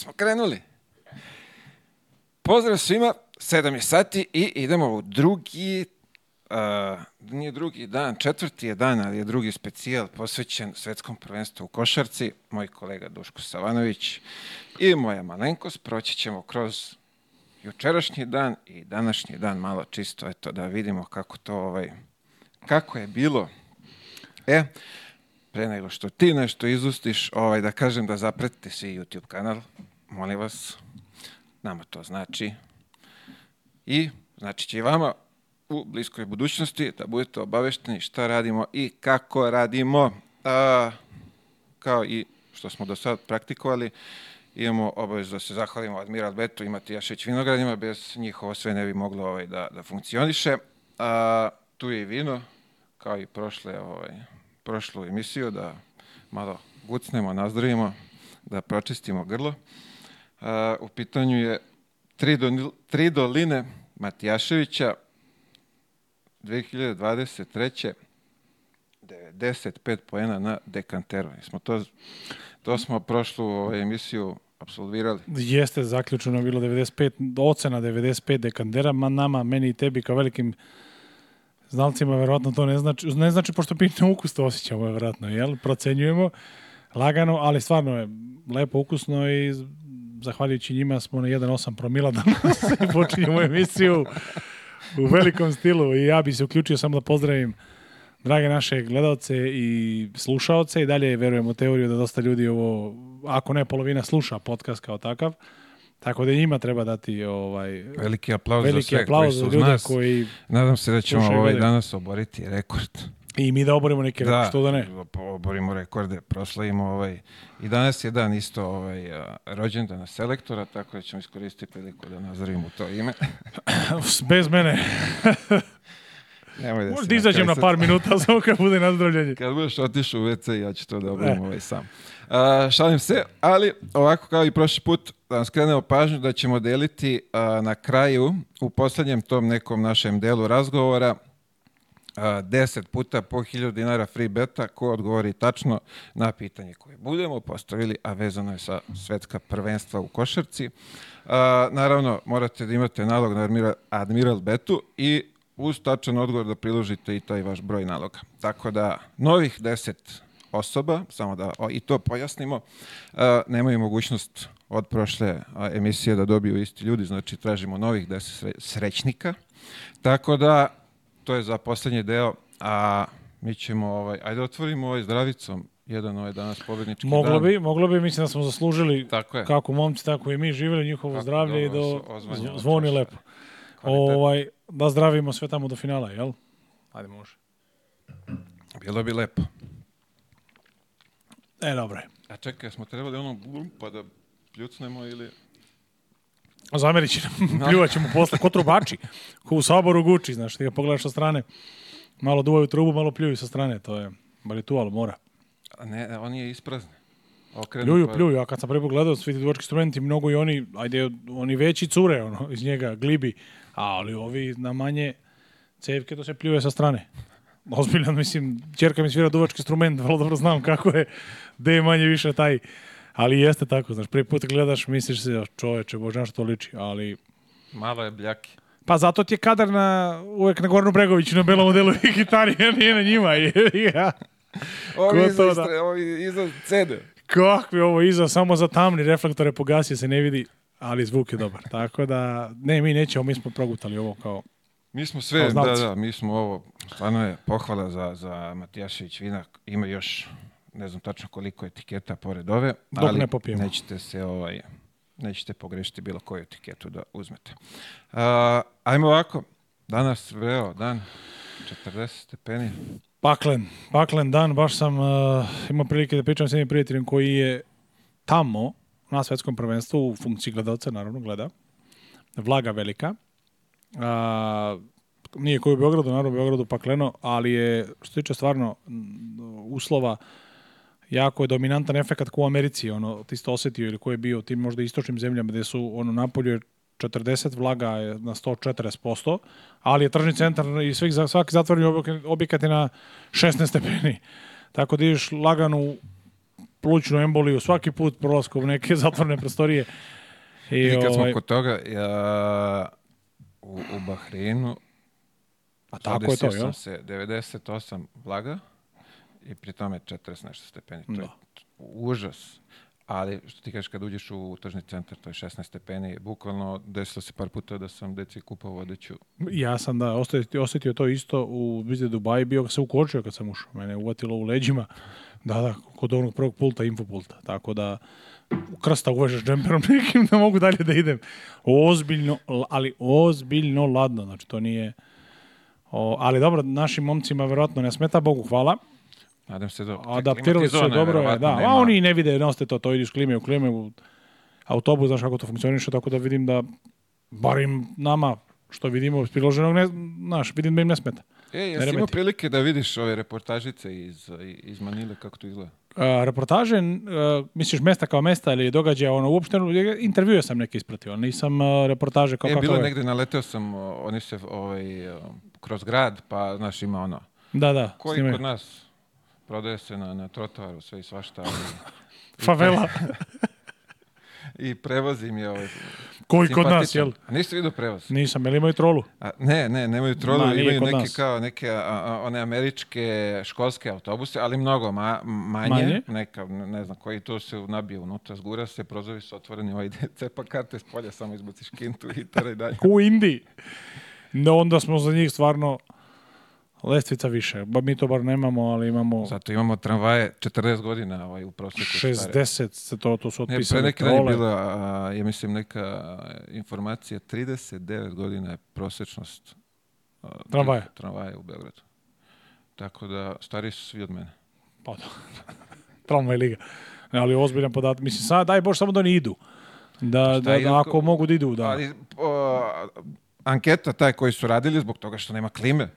smo krenuli. Pozdrav svima, sedam je sati i idemo u drugi, uh, nije drugi dan, četvrti je dan, ali je drugi specijal posvećen svetskom prvenstvu u košarci. Moj kolega Duško Savanović i moja malenkost proći ćemo kroz jučerašnji dan i današnji dan malo čisto, eto, da vidimo kako to, ovaj, kako je bilo. E, pre nego što ti nešto izustiš, ovaj, da kažem da zapretite svi YouTube kanal, molim vas, nama to znači. I znači će i vama u bliskoj budućnosti da budete obavešteni šta radimo i kako radimo, a, kao i što smo do sad praktikovali, imamo obavezu da se zahvalimo Admiral Betu i Matijašić vinogradima, bez njih ovo sve ne bi moglo ovaj, da, da funkcioniše. A, tu je i vino, kao i prošle, ovaj, prošlu emisiju, da malo gucnemo, nazdravimo, da pročistimo grlo. Uh, u pitanju je tri, do, tri doline Matijaševića 2023. 95 poena na dekanteru. Smo to, to smo prošlu ovaj, emisiju absolvirali. Jeste, zaključeno bilo 95, ocena 95 dekandera, ma nama, meni i tebi kao velikim znalcima verovatno to ne znači, ne znači pošto pitno ukus to osjećamo verovatno, jel? Procenjujemo lagano, ali stvarno je lepo ukusno i zahvaljujući njima smo na 1.8 promila danas i počinjemo emisiju u velikom stilu i ja bi se uključio samo da pozdravim drage naše gledalce i slušaoce i dalje verujem u teoriju da dosta ljudi ovo, ako ne polovina, sluša podcast kao takav. Tako da njima treba dati ovaj veliki aplauz veliki za sve aplauz koji su ljude nas. koji Nadam se da ćemo ovaj danas oboriti rekord. I mi da oborimo neke da, što da ne. Da, oborimo rekorde. Proslavimo ovaj, i danas je dan isto ovaj, rođendana selektora, tako da ćemo iskoristiti priliku da nazdravimo to ime. Bez mene. Nemoj da Možda izađem na par minuta samo kad bude nazdravljanje. Kad budeš otišao u WC, ja ću to da e. obavim ovaj sam. Uh, šalim se, ali ovako kao i prošli put da vam skrenemo pažnju da ćemo deliti uh, na kraju u poslednjem tom nekom našem delu razgovora 10 puta po 1000 dinara free beta ko odgovori tačno na pitanje koje budemo postavili, a vezano je sa svetska prvenstva u košarci. A, naravno, morate da imate nalog na Admiral, Admiral Betu i uz tačan odgovor da priložite i taj vaš broj naloga. Tako da, novih 10 osoba, samo da o, i to pojasnimo, a, nemaju mogućnost od prošle emisije da dobiju isti ljudi, znači tražimo novih 10 srećnika. Tako da, to je za poslednji deo, a mi ćemo, ovaj, ajde otvorimo ovaj zdravicom, jedan ovaj danas pobednički moglo dan. Bi, moglo bi, mislim da smo zaslužili tako je. kako momci, tako i mi, živjeli njihovo kako zdravlje i da zvoni češće. lepo. Kvalitet. Ovaj, da zdravimo sve tamo do finala, jel? Ajde, može. Bilo bi lepo. E, dobro je. A čekaj, smo trebali ono glum pa da pljucnemo ili... Zamerit da. će nam, pljuvat mu posle, ko trubači, ko u saboru guči, znaš, ti ga pogledaš sa strane, malo duvaju trubu, malo pljuju sa strane, to je ritual, mora. A ne, on je isprazne. Okrenu pljuju, pa... pljuju, a kad sam prvi pogledao svi ti duvački instrumenti, mnogo i oni, ajde, oni veći cure, ono, iz njega, glibi, a, ali ovi na manje cevke, to se pljuje sa strane. Ozbiljno, mislim, čerka mi svira duvački instrument, vrlo dobro znam kako je, gde je manje više taj ali jeste tako, znaš, prvi put gledaš, misliš se, čoveče, bože, na to liči, ali... Malo je bljaki. Pa zato ti je kadar na, uvek na Gornu Bregoviću na belom modelu i gitari, a nije na njima. ja. Ovi iza, da... ovi iza cede. Kakvi ovo iza, samo za tamni reflektore pogasio se, ne vidi, ali zvuk je dobar. Tako da, ne, mi nećemo, mi smo progutali ovo kao mi smo sve, da, da, mi smo ovo, stvarno je pohvala za, za Matijašević Vinak, ima još ne znam tačno koliko etiketa pored ove, Dok ali ne nećete se ovaj, nećete pogrešiti bilo koju etiketu da uzmete. Uh, ajmo ovako, danas vreo dan, 40 stepeni. Paklen, paklen dan, baš sam uh, imao prilike da pričam s jednim prijateljem koji je tamo na svetskom prvenstvu u funkciji gledalca, naravno gleda, vlaga velika, uh, nije koji u Beogradu, naravno u Beogradu pakleno, ali je što tiče stvarno uslova jako je dominantan efekat ko u Americi, ono, ti ste osetio ili ko je bio u tim možda istočnim zemljama gde su ono napolje 40 vlaga je na 140%, ali je tržni centar i svih, svaki zatvoreni objekat je na 16 stepeni. Tako da ideš laganu plućnu emboliju svaki put prolaskom neke zatvorene prostorije. I, I kad smo ovaj... kod toga, ja, u, u Bahreinu, a tako je to, ja? se 98 vlaga, i pri tome 40 nešto stepeni. To da. je užas. Ali, što ti kažeš, kad uđeš u tržni centar, to je 16 stepeni, bukvalno desilo se par puta da sam deci kupao odeću. Ja sam, da, osetio, osetio to isto u Bizde Dubaji, bio se ukočio kad sam ušao, mene uvatilo u leđima, da, da, kod onog prvog pulta, infopulta, tako da, krsta uvežeš džemperom nekim da mogu dalje da idem. Ozbiljno, ali ozbiljno ladno, znači to nije... O, ali dobro, našim momcima verovatno ne smeta, Bogu hvala. Nadam se da... Adaptirali su se dobro, je, da. Nema... A oni ne vide, noste to, to idiš klime u klime, u autobus, znaš kako to funkcioniše, tako da vidim da, barim nama, što vidimo iz priloženog, ne, znaš, vidim da im ne smeta. E, jesi imao prilike da vidiš ove reportažice iz, iz Manile, kako to izgleda? A, reportaže, a, misliš mesta kao mesta ili događaja, ono, uopšte, intervjue sam neke ispratio, nisam a, reportaže kao e, kako bilo je. negde, naleteo sam, oni se, ovaj, kroz grad, pa, znaš, ima ono. Da, da, Koji snimaju. kod nas prodaje se na, na trotoaru sve i svašta. I, Favela. I prevozim je ovaj... Koji kod nas, jel? A niste vidio prevoz? Nisam, jel imaju trolu? A, ne, ne, nemaju trolu, Ma, imaju neke nas. kao neke a, a, one američke školske autobuse, ali mnogo ma, manje, manje, neka, ne znam koji, to se nabije unutra, zgura se, prozovi su otvoreni, ovaj cepa karte s polja, samo izbaciš kintu i tere i dalje. U Indiji. No, onda smo za njih stvarno Lestvica više. Ba, mi to bar nemamo, ali imamo... Zato imamo tramvaje 40 godina ovaj, u prosjeku. 60 se to, to su otpisane ne, pre neki je bila, a, ja mislim, neka informacija, 39 godina je prosečnost a, tramvaje. tramvaje u Beogradu. Tako da, stariji su svi od mene. Pa da. Tramvaj liga. ali ozbiljan podatak. Mislim, sad, daj Bož, samo da ne idu. Da, da, da, ako mogu da idu, da. Ali, o, anketa taj koji su radili zbog toga što nema klime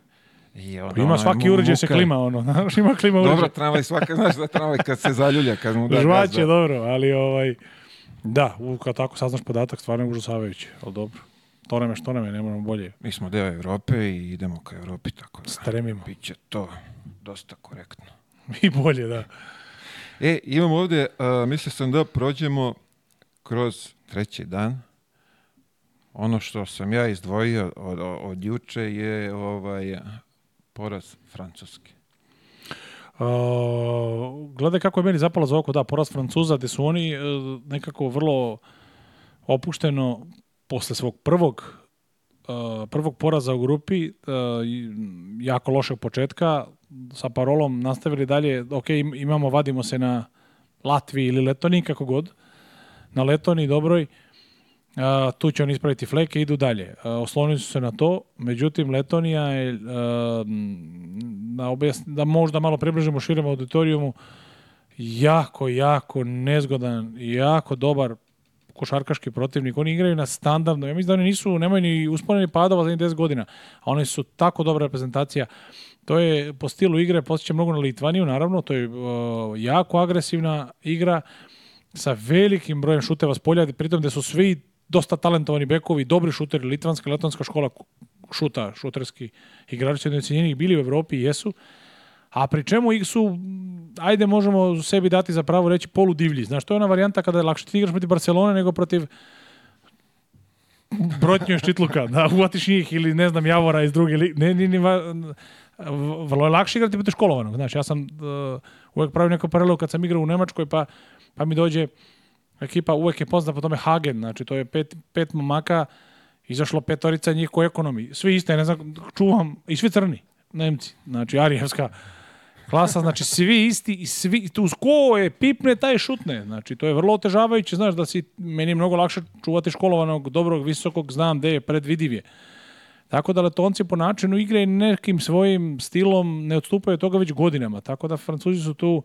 I ono, pa ima svaki uređaj se klima, ono, znaš, ima klima uređaj. Dobro, tramvaj svaka, znaš da tramvaj kad se zaljulja, kad mu da Žvaće, gazda. dobro, ali ovaj, da, u, kad tako saznaš podatak, stvarno je užasavajući, ali dobro. To nam je što nam je, ne moramo bolje. Mi smo deo Evrope i idemo ka Evropi, tako da. Stremimo. Biće to dosta korektno. I bolje, da. E, imamo ovde, a, mislio sam da prođemo kroz treći dan. Ono što sam ja izdvojio od, od, od juče je ovaj, Poraz Francuske. Uh, gledaj kako je meni zapalo za oko, da, poraz Francuza, gde su oni uh, nekako vrlo opušteno posle svog prvog uh, prvog poraza u grupi, uh, jako lošeg početka, sa parolom nastavili dalje, ok, imamo, vadimo se na Latviji ili Letoniji, kako god, na Letoniji, dobroj, uh, A, tu će on ispraviti fleke, idu dalje. A, oslonili su se na to, međutim Letonija je, a, na objasn... da možda malo približimo širem auditorijumu, jako, jako nezgodan, jako dobar košarkaški protivnik. Oni igraju na standardno, ja mislim da oni nisu, nemaju ni usporeni padova za 10 godina, a oni su tako dobra reprezentacija. To je po stilu igre, posjeća mnogo na Litvaniju, naravno, to je o, jako agresivna igra sa velikim brojem šuteva s polja, pritom da su svi dosta talentovani bekovi, dobri šuteri, litvanska, letonska škola šuta, šuterski igrači neocenjenih bili u Evropi i jesu. A pri čemu ih su, ajde možemo sebi dati za pravo reći polu divlji. Znaš, to je ona varijanta kada je lakše ti igraš protiv Barcelone nego protiv Brotnjo Štitluka, da uhvatiš njih ili ne znam Javora iz druge li... Ne, ne, ne, vrlo je lakše igrati protiv školovanog. Znaš, ja sam uh, uvek pravio neko paralelu kad sam igrao u Nemačkoj, pa, pa mi dođe ekipa uvek je poznata po tome Hagen, znači to je pet, pet momaka, izašlo petorica njih u ekonomiji. Svi iste, ne znam, čuvam, i svi crni, Nemci, znači Arijevska klasa, znači svi isti i svi, tu ko je pipne, taj šutne. Znači to je vrlo otežavajuće, znaš da si, meni je mnogo lakše čuvati školovanog, dobrog, visokog, znam gde je, predvidiv je. Tako da Letonci po načinu igre i nekim svojim stilom ne odstupaju toga već godinama. Tako da Francuzi su tu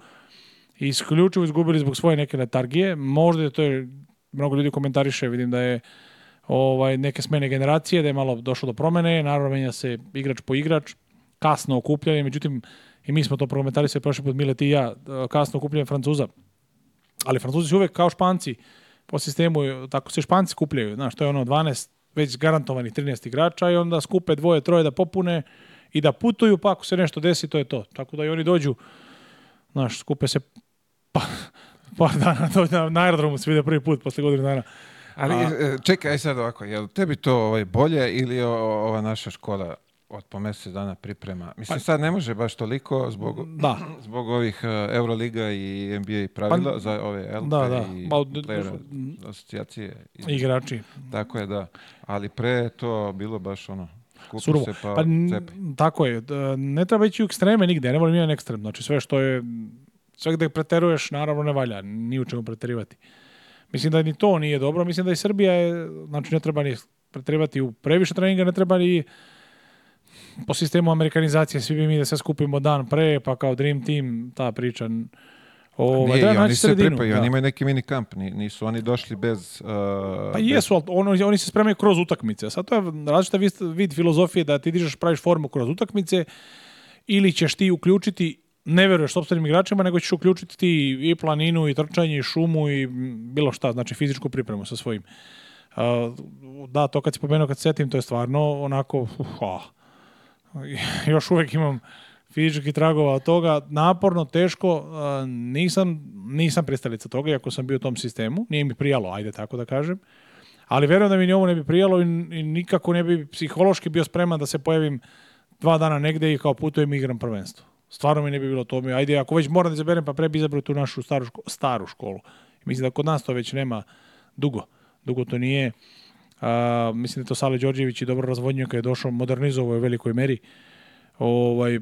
isključivo izgubili zbog svoje neke letargije. Možda je to je, mnogo ljudi komentariše, vidim da je ovaj, neke smene generacije, da je malo došlo do promene, naravno menja se igrač po igrač, kasno okupljanje, međutim, i mi smo to prokomentarisali prošli put, Milet i ja, kasno okupljanje Francuza. Ali Francuzi su uvek kao Španci, po sistemu, tako se Španci kupljaju, znaš, to je ono 12, već garantovani 13 igrača i onda skupe dvoje, troje da popune i da putuju, pa ako se nešto desi, to je to. Tako da i oni dođu, znaš, skupe se Pa, par dana dođe na, na aerodromu se vide prvi put posle godinu dana. Ali A... E, čekaj, aj sad ovako, jel tebi to ovaj, bolje ili o, ova naša škola od po mesec dana priprema. Mislim, pa, sad ne može baš toliko zbog, mm, da. zbog ovih uh, Euroliga i NBA pravila pa, za ove LP da, da. i playera, asocijacije. I, igrači. Tako je, da. Ali pre to bilo baš ono, kupi Surovo. se pa, pa Tako je. Ne treba ići u ekstreme nigde, ne volim jedan ekstrem. Znači, sve što je Čak da preteruješ, naravno ne valja, ni u čemu preterivati. Mislim da ni to nije dobro, mislim da i Srbija je, znači ne treba ni preterivati u previše treninga, ne treba ni po sistemu amerikanizacije svi bi mi da se skupimo dan pre, pa kao Dream Team, ta priča. O, ovaj, nije, da, i oni se pripaju, da. oni imaju neki mini kamp, nisu oni došli bez... Uh, pa jesu, bez... ali oni, oni se spremaju kroz utakmice. Sad to je različita vid filozofije da ti dižeš, praviš formu kroz utakmice ili ćeš ti uključiti ne veruješ sobstvenim igračima, nego ćeš uključiti ti i planinu, i trčanje, i šumu, i bilo šta, znači fizičku pripremu sa svojim. Da, to kad si pomenuo, kad setim, to je stvarno onako, uh, oh. još uvek imam fizički tragova od toga, naporno, teško, nisam, nisam pristalica toga, iako sam bio u tom sistemu, nije mi prijalo, ajde tako da kažem, ali verujem da mi njemu ne bi prijalo i, i nikako ne bi psihološki bio spreman da se pojavim dva dana negde i kao putujem i igram prvenstvo. Stvarno mi ne bi bilo to. Mi, ajde, ako već moram da izaberem, pa pre bi izabrao tu našu staru, ško, staru školu. Mislim da kod nas to već nema dugo. Dugo to nije. A, mislim da to Sale Đorđević i dobro razvodnio kada je došao, modernizovao je u velikoj meri. Ovaj,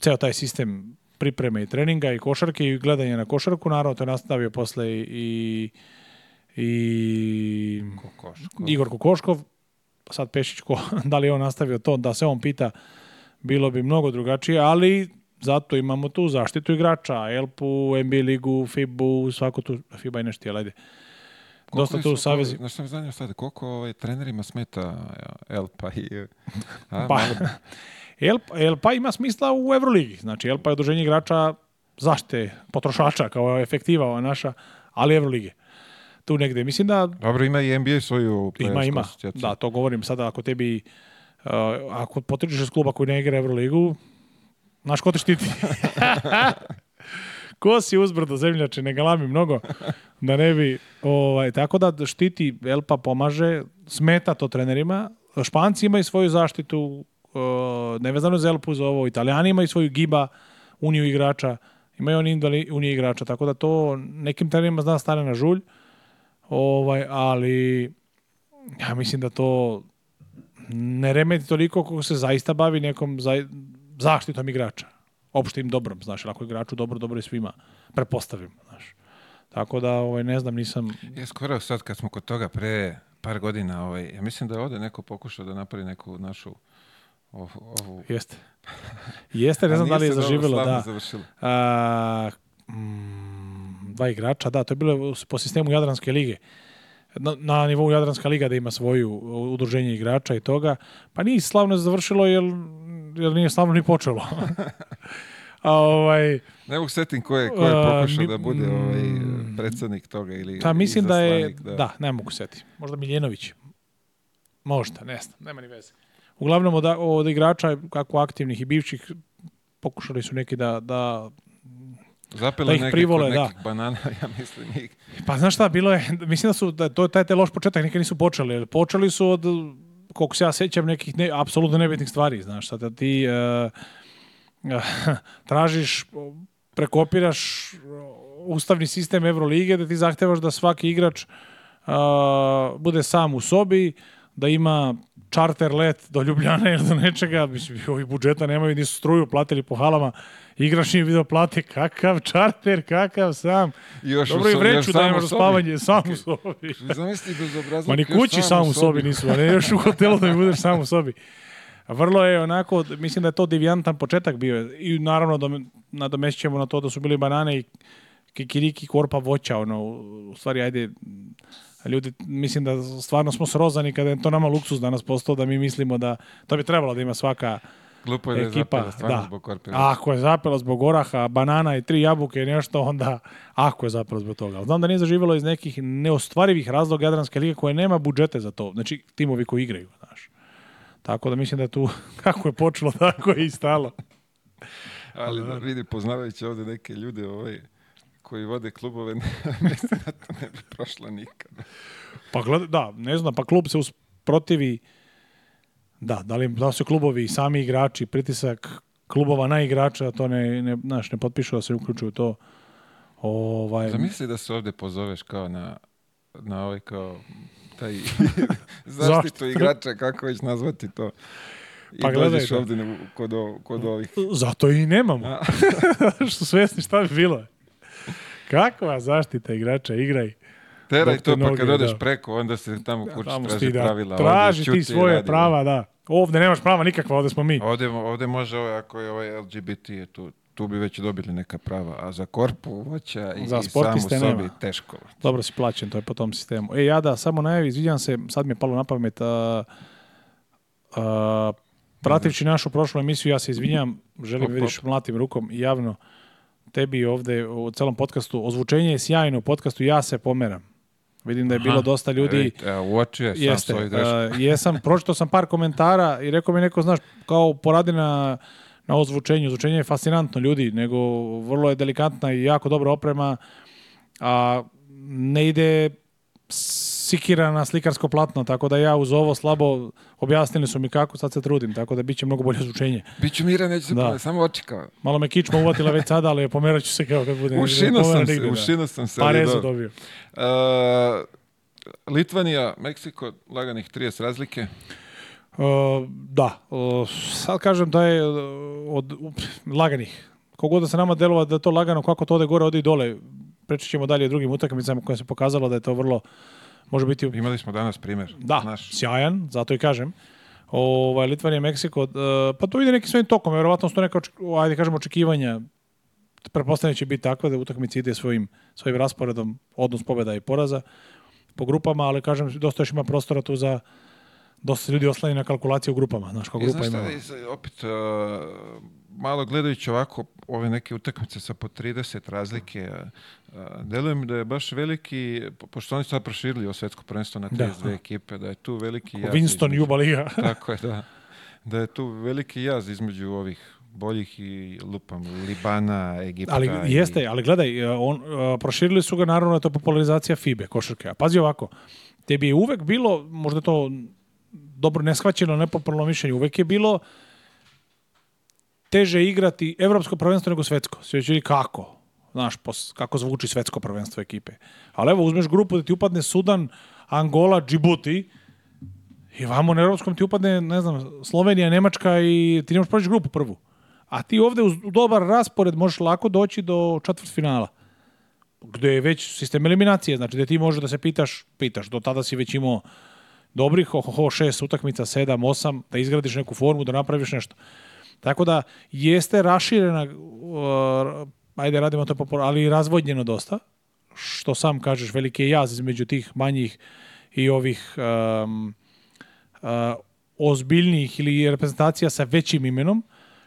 ceo taj sistem pripreme i treninga i košarke i gledanje na košarku, naravno to je nastavio posle i, i, i Kokoškov. Igor Kokoškov, sad Pešić, ko, da li je on nastavio to, da se on pita bilo bi mnogo drugačije, ali zato imamo tu zaštitu igrača, Elpu, NBA ligu, FIBU, svako tu, FIBA je nešto, ajde. Dosta tu u Savezi. Znaš što mi zanima sada, koliko ovaj, trenerima smeta Elpa i... A, pa, Elpa, Elpa ima smisla u Euroligi, znači Elpa je odruženje igrača zašte potrošača kao efektiva ova naša, ali Evrolige. Tu negde. Mislim da... Dobro, ima i NBA svoju... Ima, ima. Da, to govorim sada ako tebi Uh, ako potičeš iz kluba koji ne igra Euroligu, znaš ko te štiti? ko si uzbrdo zemljače, ne galami mnogo, da ne bi, ovaj, tako da štiti, Elpa pomaže, smeta to trenerima, Španci imaju svoju zaštitu, uh, nevezano za Elpu, za ovo, Italijani imaju svoju giba, uniju igrača, imaju oni indvali, uniju igrača, tako da to nekim trenerima zna stane na žulj, ovaj, ali ja mislim da to ne remeti toliko kako se zaista bavi nekom za, zaštitom igrača. Opštim dobrom, znaš, ako igraču dobro, dobro je svima. Prepostavim, znaš. Tako da, ovaj, ne znam, nisam... Ja skoro sad kad smo kod toga pre par godina, ovaj, ja mislim da je ovde neko pokušao da napravi neku našu ovu... ovu... Jeste. Jeste, ne znam da li je zaživjelo, da. A, mm, dva igrača, da, to je bilo po sistemu Jadranske lige na, na nivou Jadranska liga da ima svoju udruženje igrača i toga. Pa nije slavno završilo jer, jer nije slavno ni počelo. A ovaj, ne mogu setim ko je, ko je pokušao mi, da bude ovaj mm. predsednik toga ili Ta, pa mislim da je, da. da. ne mogu setiti. Možda Miljenović. Možda, ne znam, nema ni veze. Uglavnom od, od igrača, kako aktivnih i bivših, pokušali su neki da, da Zapela da ih privole, da. banana, ja mislim njih. Pa znaš šta, bilo je, mislim da su, da, to je taj te loš početak, nikad nisu počeli. Počeli su od, koliko se ja sećam, nekih ne, apsolutno nebitnih stvari, znaš, šta da ti uh, tražiš, prekopiraš ustavni sistem Evrolige, da ti zahtevaš da svaki igrač uh, bude sam u sobi, da ima čarter let do Ljubljane ili do nečega, mislim, ovi budžeta nemaju, nisu struju, platili po halama, igrač nije video plate, kakav čarter, kakav sam. Još Dobro i vreću da imaš spavanje, sam u sobi. Zamisli bezobrazno. Ma ni kući sam u sobi nisu, a ne još u hotelu da mi budeš sam u sobi. Vrlo je onako, mislim da je to devijantan početak bio. I naravno da nadomešćemo na to da su bili banane i kikiriki korpa voća, ono, u stvari, ajde, Ljudi, mislim da stvarno smo srozani kada je to nama luksuz danas postao da mi mislimo da to bi trebalo da ima svaka Glupo je da ekipa. Je zapela, da. Zbog korpira. ako je zapela zbog oraha, banana i tri jabuke i nešto, onda ako je zapela zbog toga. Znam da nije zaživjelo iz nekih neostvarivih razloga Jadranske lige koje nema budžete za to. Znači, timovi koji igraju, znaš. Tako da mislim da tu, kako je počelo, tako je i stalo. Ali da, da. vidi, poznavajući ovde neke ljude, ovaj, koji vode klubove, ne, mislim da to ne bi prošlo nikada. Pa gleda, da, ne znam, pa klub se usprotivi da, da li da su klubovi sami igrači, pritisak klubova na igrača, to ne, ne, znaš, ne potpišu da se uključuju to. Ovaj... Zamisli da se ovde pozoveš kao na, na ovaj kao taj zaštitu igrača, kako već nazvati to. I pa gledaj, ovdje kod, kod ovih. Zato i nemamo. Što svesni šta bi bilo. Kakva zaštita igrača, igraj. Teraj to, pa kad odeš da. preko, onda se tamo kurči ja, traži da, pravila. Traži ti svoje radimo. prava, da. Ovde nemaš prava nikakva, ovde smo mi. Ovde, ovde može, ovaj, ako je ovaj LGBT je tu, tu bi već dobili neka prava, a za korpu voća i, za i samu sebi nema. teško. Dobro si plaćen, to je po tom sistemu. E, ja da, samo najavi, izviđam se, sad mi je palo na pamet, a, a, prativši našu prošlu emisiju, ja se izvinjam, želim vidiš mlatim rukom i javno, tebi ovde u celom podcastu. Ozvučenje je sjajno u podcastu, ja se pomeram. Vidim da je Aha, bilo dosta ljudi. E, uočio sam jeste, svoju uh, jesam, pročitao sam par komentara i rekao mi neko, znaš, kao poradi na, na ozvučenju. Ozvučenje je fascinantno ljudi, nego vrlo je delikatna i jako dobra oprema, a ne ide sikira na slikarsko platno, tako da ja uz ovo slabo objasnili su mi kako, sad se trudim, tako da biće mnogo bolje zvučenje. Biću miran, neće se da. Pravi, samo očekao. Malo me kičma uvatila već sada, ali pomerat ću se kao kad budem. Ušino da. sam se, ušino sam se. Pa rezu dobio. Uh, Litvanija, Meksiko, laganih 30 razlike. Uh, da, uh, sad kažem da je uh, od laganih. Kogod da se nama delova da je to lagano, kako to ode gore, ode i dole. Pričat ćemo dalje drugim utakmicama koje se pokazalo da je to vrlo može biti... Imali smo danas primjer. Da, naš. sjajan, zato i kažem. Ovaj, Litvanija, Meksiko, pa to ide neki svojim tokom, vjerovatno su to neka, ajde kažem, očekivanja pretpostavljam da će biti takva da utakmica ide svojim, svojim rasporedom, odnos pobjeda i poraza po grupama, ali kažem, dosta još ima prostora tu za dosta ljudi oslani na kalkulaciju u grupama. Znaš, kao e, grupa znaš šta, ima... Opet, uh malo gledajući ovako ove neke utakmice sa po 30 razlike, deluje mi da je baš veliki, pošto oni su sad proširili o svetsko prvenstvo na 32 da. ekipe, da je tu veliki jaz. Winston između, Juba Liga. tako je, da. Da je tu veliki jaz između ovih boljih i lupam Libana, Egipta. Ali jeste, i... ali gledaj, e, on, e, proširili su ga naravno da to popularizacija FIBE, košarke. A pazi ovako, tebi je uvek bilo, možda to dobro neshvaćeno, nepoprlo mišljenje, uvek je bilo uh, teže igrati evropsko prvenstvo nego svetsko. Sve će kako? Znaš, pos, kako zvuči svetsko prvenstvo ekipe. Ali evo, uzmeš grupu da ti upadne Sudan, Angola, Džibuti, i vamo na evropskom ti upadne, ne znam, Slovenija, Nemačka i ti nemaš proći grupu prvu. A ti ovde uz dobar raspored možeš lako doći do četvrtfinala. Gde je već sistem eliminacije, znači gde ti možeš da se pitaš, pitaš, do tada si već imao dobrih, ho, šest utakmica, sedam, osam, da izgradiš neku formu, da napraviš nešto. Tako da jeste raširena, uh, ajde radimo to popor, ali i razvodnjeno dosta, što sam kažeš, veliki je jaz između tih manjih i ovih um, uh, ozbiljnijih ili reprezentacija sa većim imenom,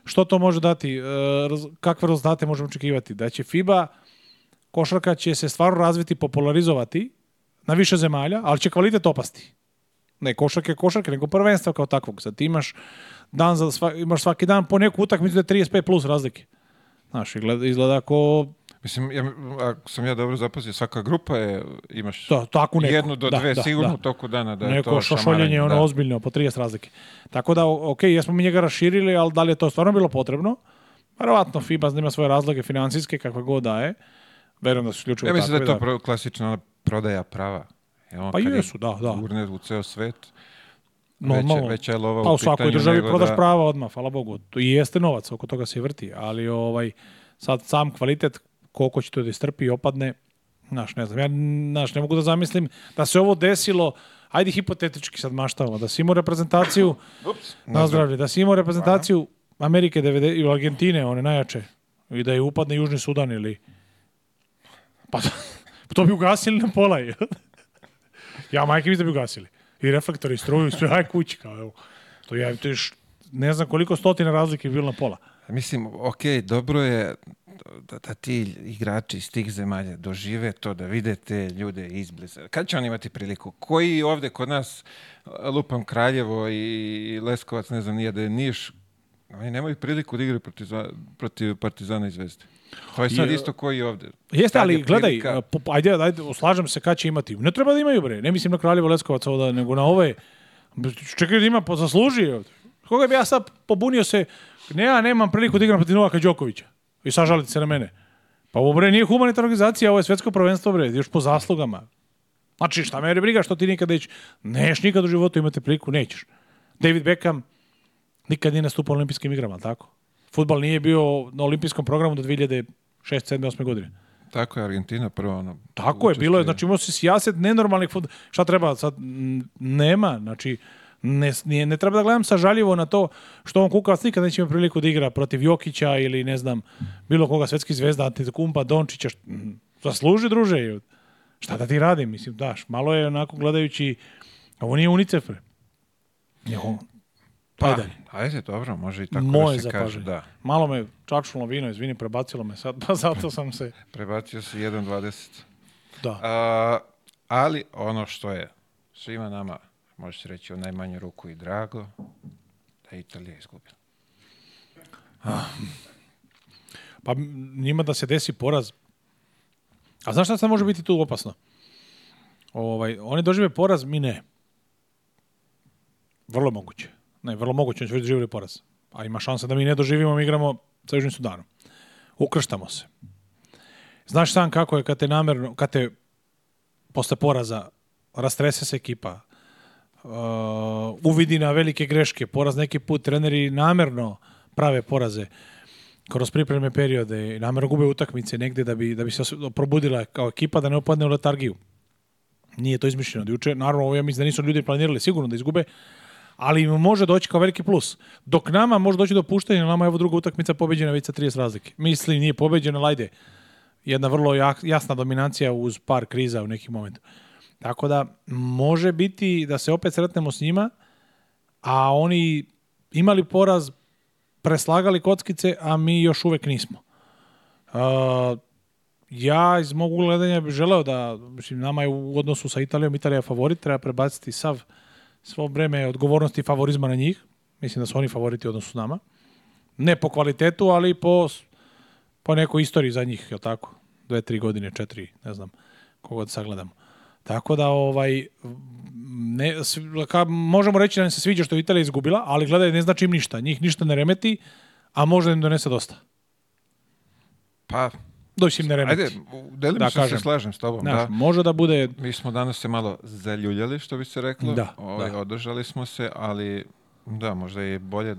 što to može dati, uh, kakve rezultate možemo očekivati? Da će FIBA, košarka će se stvarno razviti, popularizovati na više zemalja, ali će kvalitet opasti. Ne košarke, košarke, nego prvenstva kao takvog. Sad ti imaš dan za sva, imaš svaki dan po neku utakmicu da je 35 plus razlike. Znaš, izgleda, izgleda ako... Mislim, ja, ako sam ja dobro zapazio, svaka grupa je, imaš to, da, tako neko, jednu do da, dve da, da sigurno da. u toku dana. Da neko je to šošoljenje, ono ozbiljno, po 30 razlike. Tako da, ok, jesmo mi njega raširili, ali da li je to stvarno bilo potrebno? Verovatno FIBA ima svoje razloge financijske, kakve god daje. Verujem da su isključivo Ja mislim da je to pro, klasična prodaja prava. Evo, on, pa jesu, da, da. Urne u ceo svet normalno. Veća, veća lova pa, u, svakoj državi prodaš da... prava odmah, hvala Bogu. I jeste novac, oko toga se vrti, ali ovaj, sad sam kvalitet, koliko će to da istrpi i opadne, naš ne znam, ja naš ne mogu da zamislim da se ovo desilo, ajde hipotetički sad maštavamo, da si imao reprezentaciju, Ups, da si imao reprezentaciju Aha. Amerike i Argentine, one najjače, i da je upadne Južni Sudan ili... Pa to bi ugasili na pola. ja majke mi da bi ugasili i reflektori i struju sve, aj kući, kao evo. To je, to je š, ne znam koliko stotina razlike je bilo na pola. Mislim, ok, dobro je da, da ti igrači iz tih zemalja dožive to, da vide te ljude izbliza. Kad će oni imati priliku? Koji ovde kod nas, lupam Kraljevo i Leskovac, ne znam, nije da je Niš, oni nemaju priliku da igraju protiv, protiv Partizana i Zvezde. To je sad I, isto koji ovde. Jeste, ali je gledaj, po, ajde, ajde, slažem se kad će imati. Ne treba da imaju, bre. Ne mislim na Kraljevo Leskovac ovda, nego na ove. Čekaj da ima, pa ovde. Koga bi ja sad pobunio se, ne, ja nemam priliku da igram protiv Novaka Đokovića. I sad žalite se na mene. Pa ovo, bre, nije humanitarna organizacija, ovo je svetsko prvenstvo, bre, još po zaslugama. Znači, šta me briga što ti nikada ići? Neš nikad u životu imate priliku, nećeš. David Beckham nikad nije nastupao na olimpijskim igrama, tako? futbal nije bio na olimpijskom programu do 2006, 7, 8 godine. Tako je, Argentina prva ono... Tako je, bilo je, znači imao se sjaset nenormalnih futbala. Šta treba sad? Nema, znači... Ne, ne, ne, treba da gledam sažaljivo na to što on kukao nikad neće imati priliku da igra protiv Jokića ili ne znam bilo koga svetski zvezda, Antetokumpa, Dončića, šta, zasluži druže. Šta da ti radi, mislim, daš, malo je onako gledajući, ovo nije UNICEF. Pre. Pa, ajde. Pa da. da. ajde, dobro, može i tako da Moje da se kaže, da. Malo me čačnulo vino, izvini, prebacilo me sad, pa zato sam se... Prebacio se 1.20. Da. A, ali ono što je svima nama, se reći, u najmanju ruku i drago, da je Italija izgubila. Ah. Pa njima da se desi poraz. A znaš šta sad može biti tu opasno? Ovaj, oni dožive poraz, mi ne. Vrlo moguće. Ne, vrlo moguće da će doživjeli poraz. A ima šansa da mi ne doživimo, mi igramo sa Južnim Sudanom. Ukrštamo se. Znaš sam kako je kad te namerno, kad te posle poraza rastrese se ekipa, uh, uvidi na velike greške, poraz neki put treneri namerno prave poraze kroz pripremne periode i namerno gube utakmice negde da bi, da bi se probudila kao ekipa da ne opadne u letargiju. Nije to izmišljeno od juče. Naravno, ovo ja mislim da nisu ljudi planirali sigurno da izgube, ali im može doći kao veliki plus. Dok nama može doći do puštanja, nama je evo druga utakmica pobeđena već sa 30 razlike. Mislim, nije pobeđena, lajde. Jedna vrlo jasna dominacija uz par kriza u nekim momentu. Tako da, može biti da se opet sretnemo s njima, a oni imali poraz, preslagali kockice, a mi još uvek nismo. Uh, ja iz mog gledanja bih želeo da, mislim, nama je u odnosu sa Italijom Italija je favorit, treba prebaciti sav svo vreme odgovornosti i favorizma na njih. Mislim da su oni favoriti odnosu nama. Ne po kvalitetu, ali po, po nekoj istoriji za njih, jel tako? Dve, tri godine, četiri, ne znam, kogod sagledamo. Tako da, ovaj, ne, ka, možemo reći da nam se sviđa što je Italija izgubila, ali gledaj, ne znači im ništa. Njih ništa ne remeti, a možda im donese dosta. Pa, Došim da na remet. Ajde, delimo da se, slažem s tobom. Znaš, da. Može da bude... Mi smo danas se malo zaljuljali, što bi se reklo. Da, o, ovaj, da. Održali smo se, ali da, možda je bolje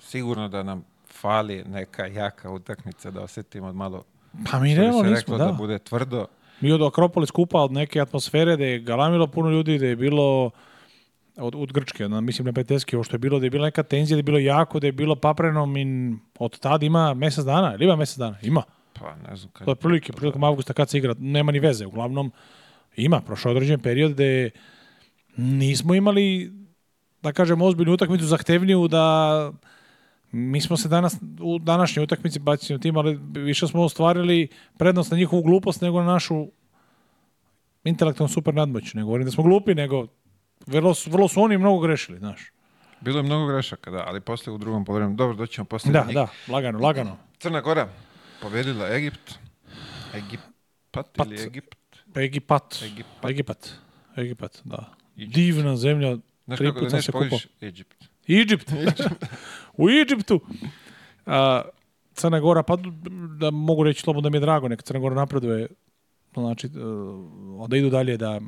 sigurno da nam fali neka jaka utakmica da osetimo malo pa mi što bi se nismo, da. da. bude tvrdo. Mi od Akropolis kupa od neke atmosfere da je galamilo puno ljudi, da je bilo od, od Grčke, na, mislim na Peteski, ovo što je bilo, da je bila neka tenzija, da je bilo jako, da je bilo papreno, min, od tad ima mesec dana, ili ima mesec dana? Ima. Pa ne znam kada. To je prilike, prilikom da. avgusta kad se igra, nema ni veze. Uglavnom, ima, prošao određen period gde nismo imali, da kažem, ozbiljnu utakmicu zahtevniju da mi smo se danas u današnjoj utakmici bacimo tim, ali više smo ostvarili prednost na njihovu glupost nego na našu intelektualnu super nadmoć. Ne govorim da smo glupi, nego vrlo, vrlo su oni mnogo grešili, znaš. Bilo je mnogo grešaka, da, ali posle u drugom polovremenu. Dobro, doćemo posle. Da, da, lagano, lagano. Crna Gora, pobedila Egipt. Egipat Pat. ili Egipt? Egipat. Egipat. Egipat. Egipat, da. Egypt. Divna zemlja. Znaš kako da ne spojiš Egipt? Egipt. U Egiptu. A, Crna Gora, pa da mogu reći slobodno da mi je drago, neka Crna Gora napreduje. Znači, e, onda idu dalje da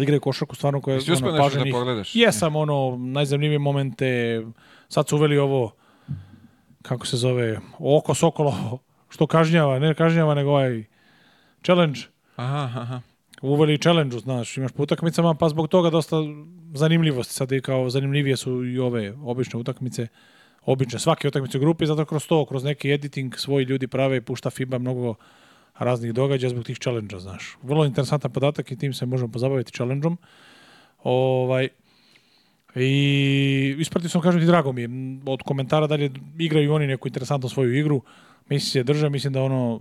igre košarku stvarno koja je ono, da paženih. Da pogledaš? Jesam, ono, najzanimljivije momente, sad su uveli ovo kako se zove, oko sokolo, što kažnjava, ne kažnjava, nego ovaj challenge. Aha, aha. Uveli challenge, znaš, imaš po utakmicama, pa zbog toga dosta zanimljivosti. Sad i kao zanimljivije su i ove obične utakmice, obične svake utakmice u grupi, zato kroz to, kroz neki editing svoji ljudi prave i pušta FIBA mnogo raznih događaja zbog tih challenge znaš. Vrlo interesantan podatak i tim se možemo pozabaviti challenge-om. Ovaj, I ispratio sam, kažem ti, drago mi je, od komentara dalje igraju oni neku interesantnu svoju igru, mislim se drže, mislim da ono,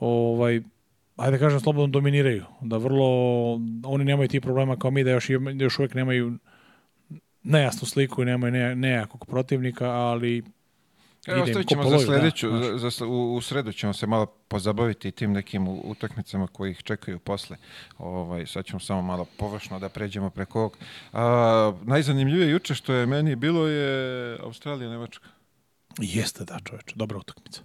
ovaj, ajde da kažem, slobodno dominiraju, da vrlo, oni nemaju ti problema kao mi, da još, da još uvijek nemaju nejasnu sliku i nemaju ne, nejakog protivnika, ali Evo, ostavit ćemo za da, sledeću, da, za, za, u, u sredu ćemo se malo pozabaviti tim nekim utakmicama koji ih čekaju posle. Ovaj, sad ćemo samo malo površno da pređemo preko ovog. A, najzanimljivije juče što je meni bilo je Australija-Nemačka. Jeste da čoveče, dobra utakmica.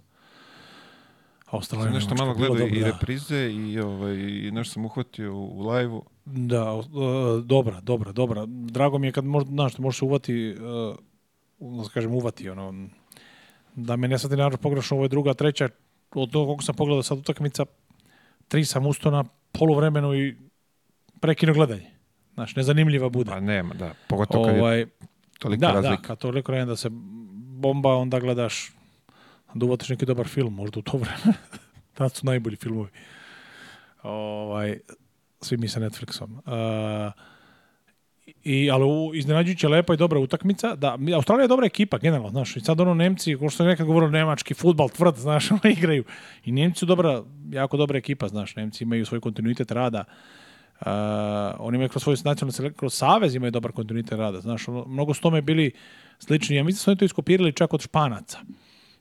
Australija nešto malo gledao i da. reprize i ovaj i nešto sam uhvatio u lajvu. Da, uh, dobra, dobra, dobra. Drago mi je kad možda znaš, da možeš uvati uh, da kažem uvati ono da me ne sad ne da pogrešno, ovo je druga, treća, od toga koliko sam pogledao sad utakmica, tri sam usto na poluvremenu i prekino gledanje. Znaš, nezanimljiva bude. Pa nema, da. Pogotovo kad ovaj, je toliko da, da, razlika. Da, kad toliko da se bomba, onda gledaš da uvotiš neki dobar film, možda u to vreme. Tad su najbolji filmovi. Ovaj, svi mi sa Netflixom. Uh, I, ali u, iznenađujuće lepa i dobra utakmica. Da, Australija je dobra ekipa, generalno, znaš. I sad ono Nemci, kao što je nekad govorio, nemački futbal tvrd, znaš, ono igraju. I Nemci su dobra, jako dobra ekipa, znaš. Nemci imaju svoj kontinuitet rada. Uh, oni imaju kroz svoju nacionalnu kroz savez imaju dobar kontinuitet rada. Znaš, ono, mnogo s tome bili slični. Ja mislim da su oni to iskopirali čak od Španaca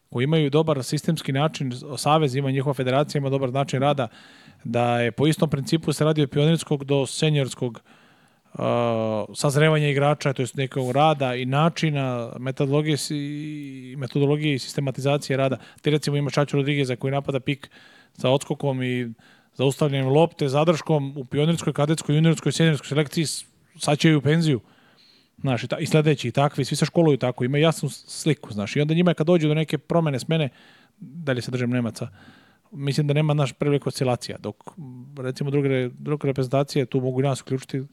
koji imaju dobar sistemski način, Savez ima njihova federacija, ima dobar način rada, da je po istom principu se radi od pionirskog do senjorskog Uh, sazrevanja igrača, to jest nekog rada i načina, metodologije, metodologije i sistematizacije rada. Ti recimo imaš Čaču Rodrigueza koji napada pik sa odskokom i zaustavljanjem lopte, zadrškom u pionirskoj, kadetskoj, juniorskoj, seniorskoj selekciji saćaju penziju. Znaš, i, ta, i sledeći, i takvi, svi se školuju tako, imaju jasnu sliku, znaš, i onda njima kad dođu do neke promene smene, dalje se držem Nemaca, mislim da nema naš prevelik oscilacija, dok recimo druge, druge reprezentacije tu mogu i nas uključiti,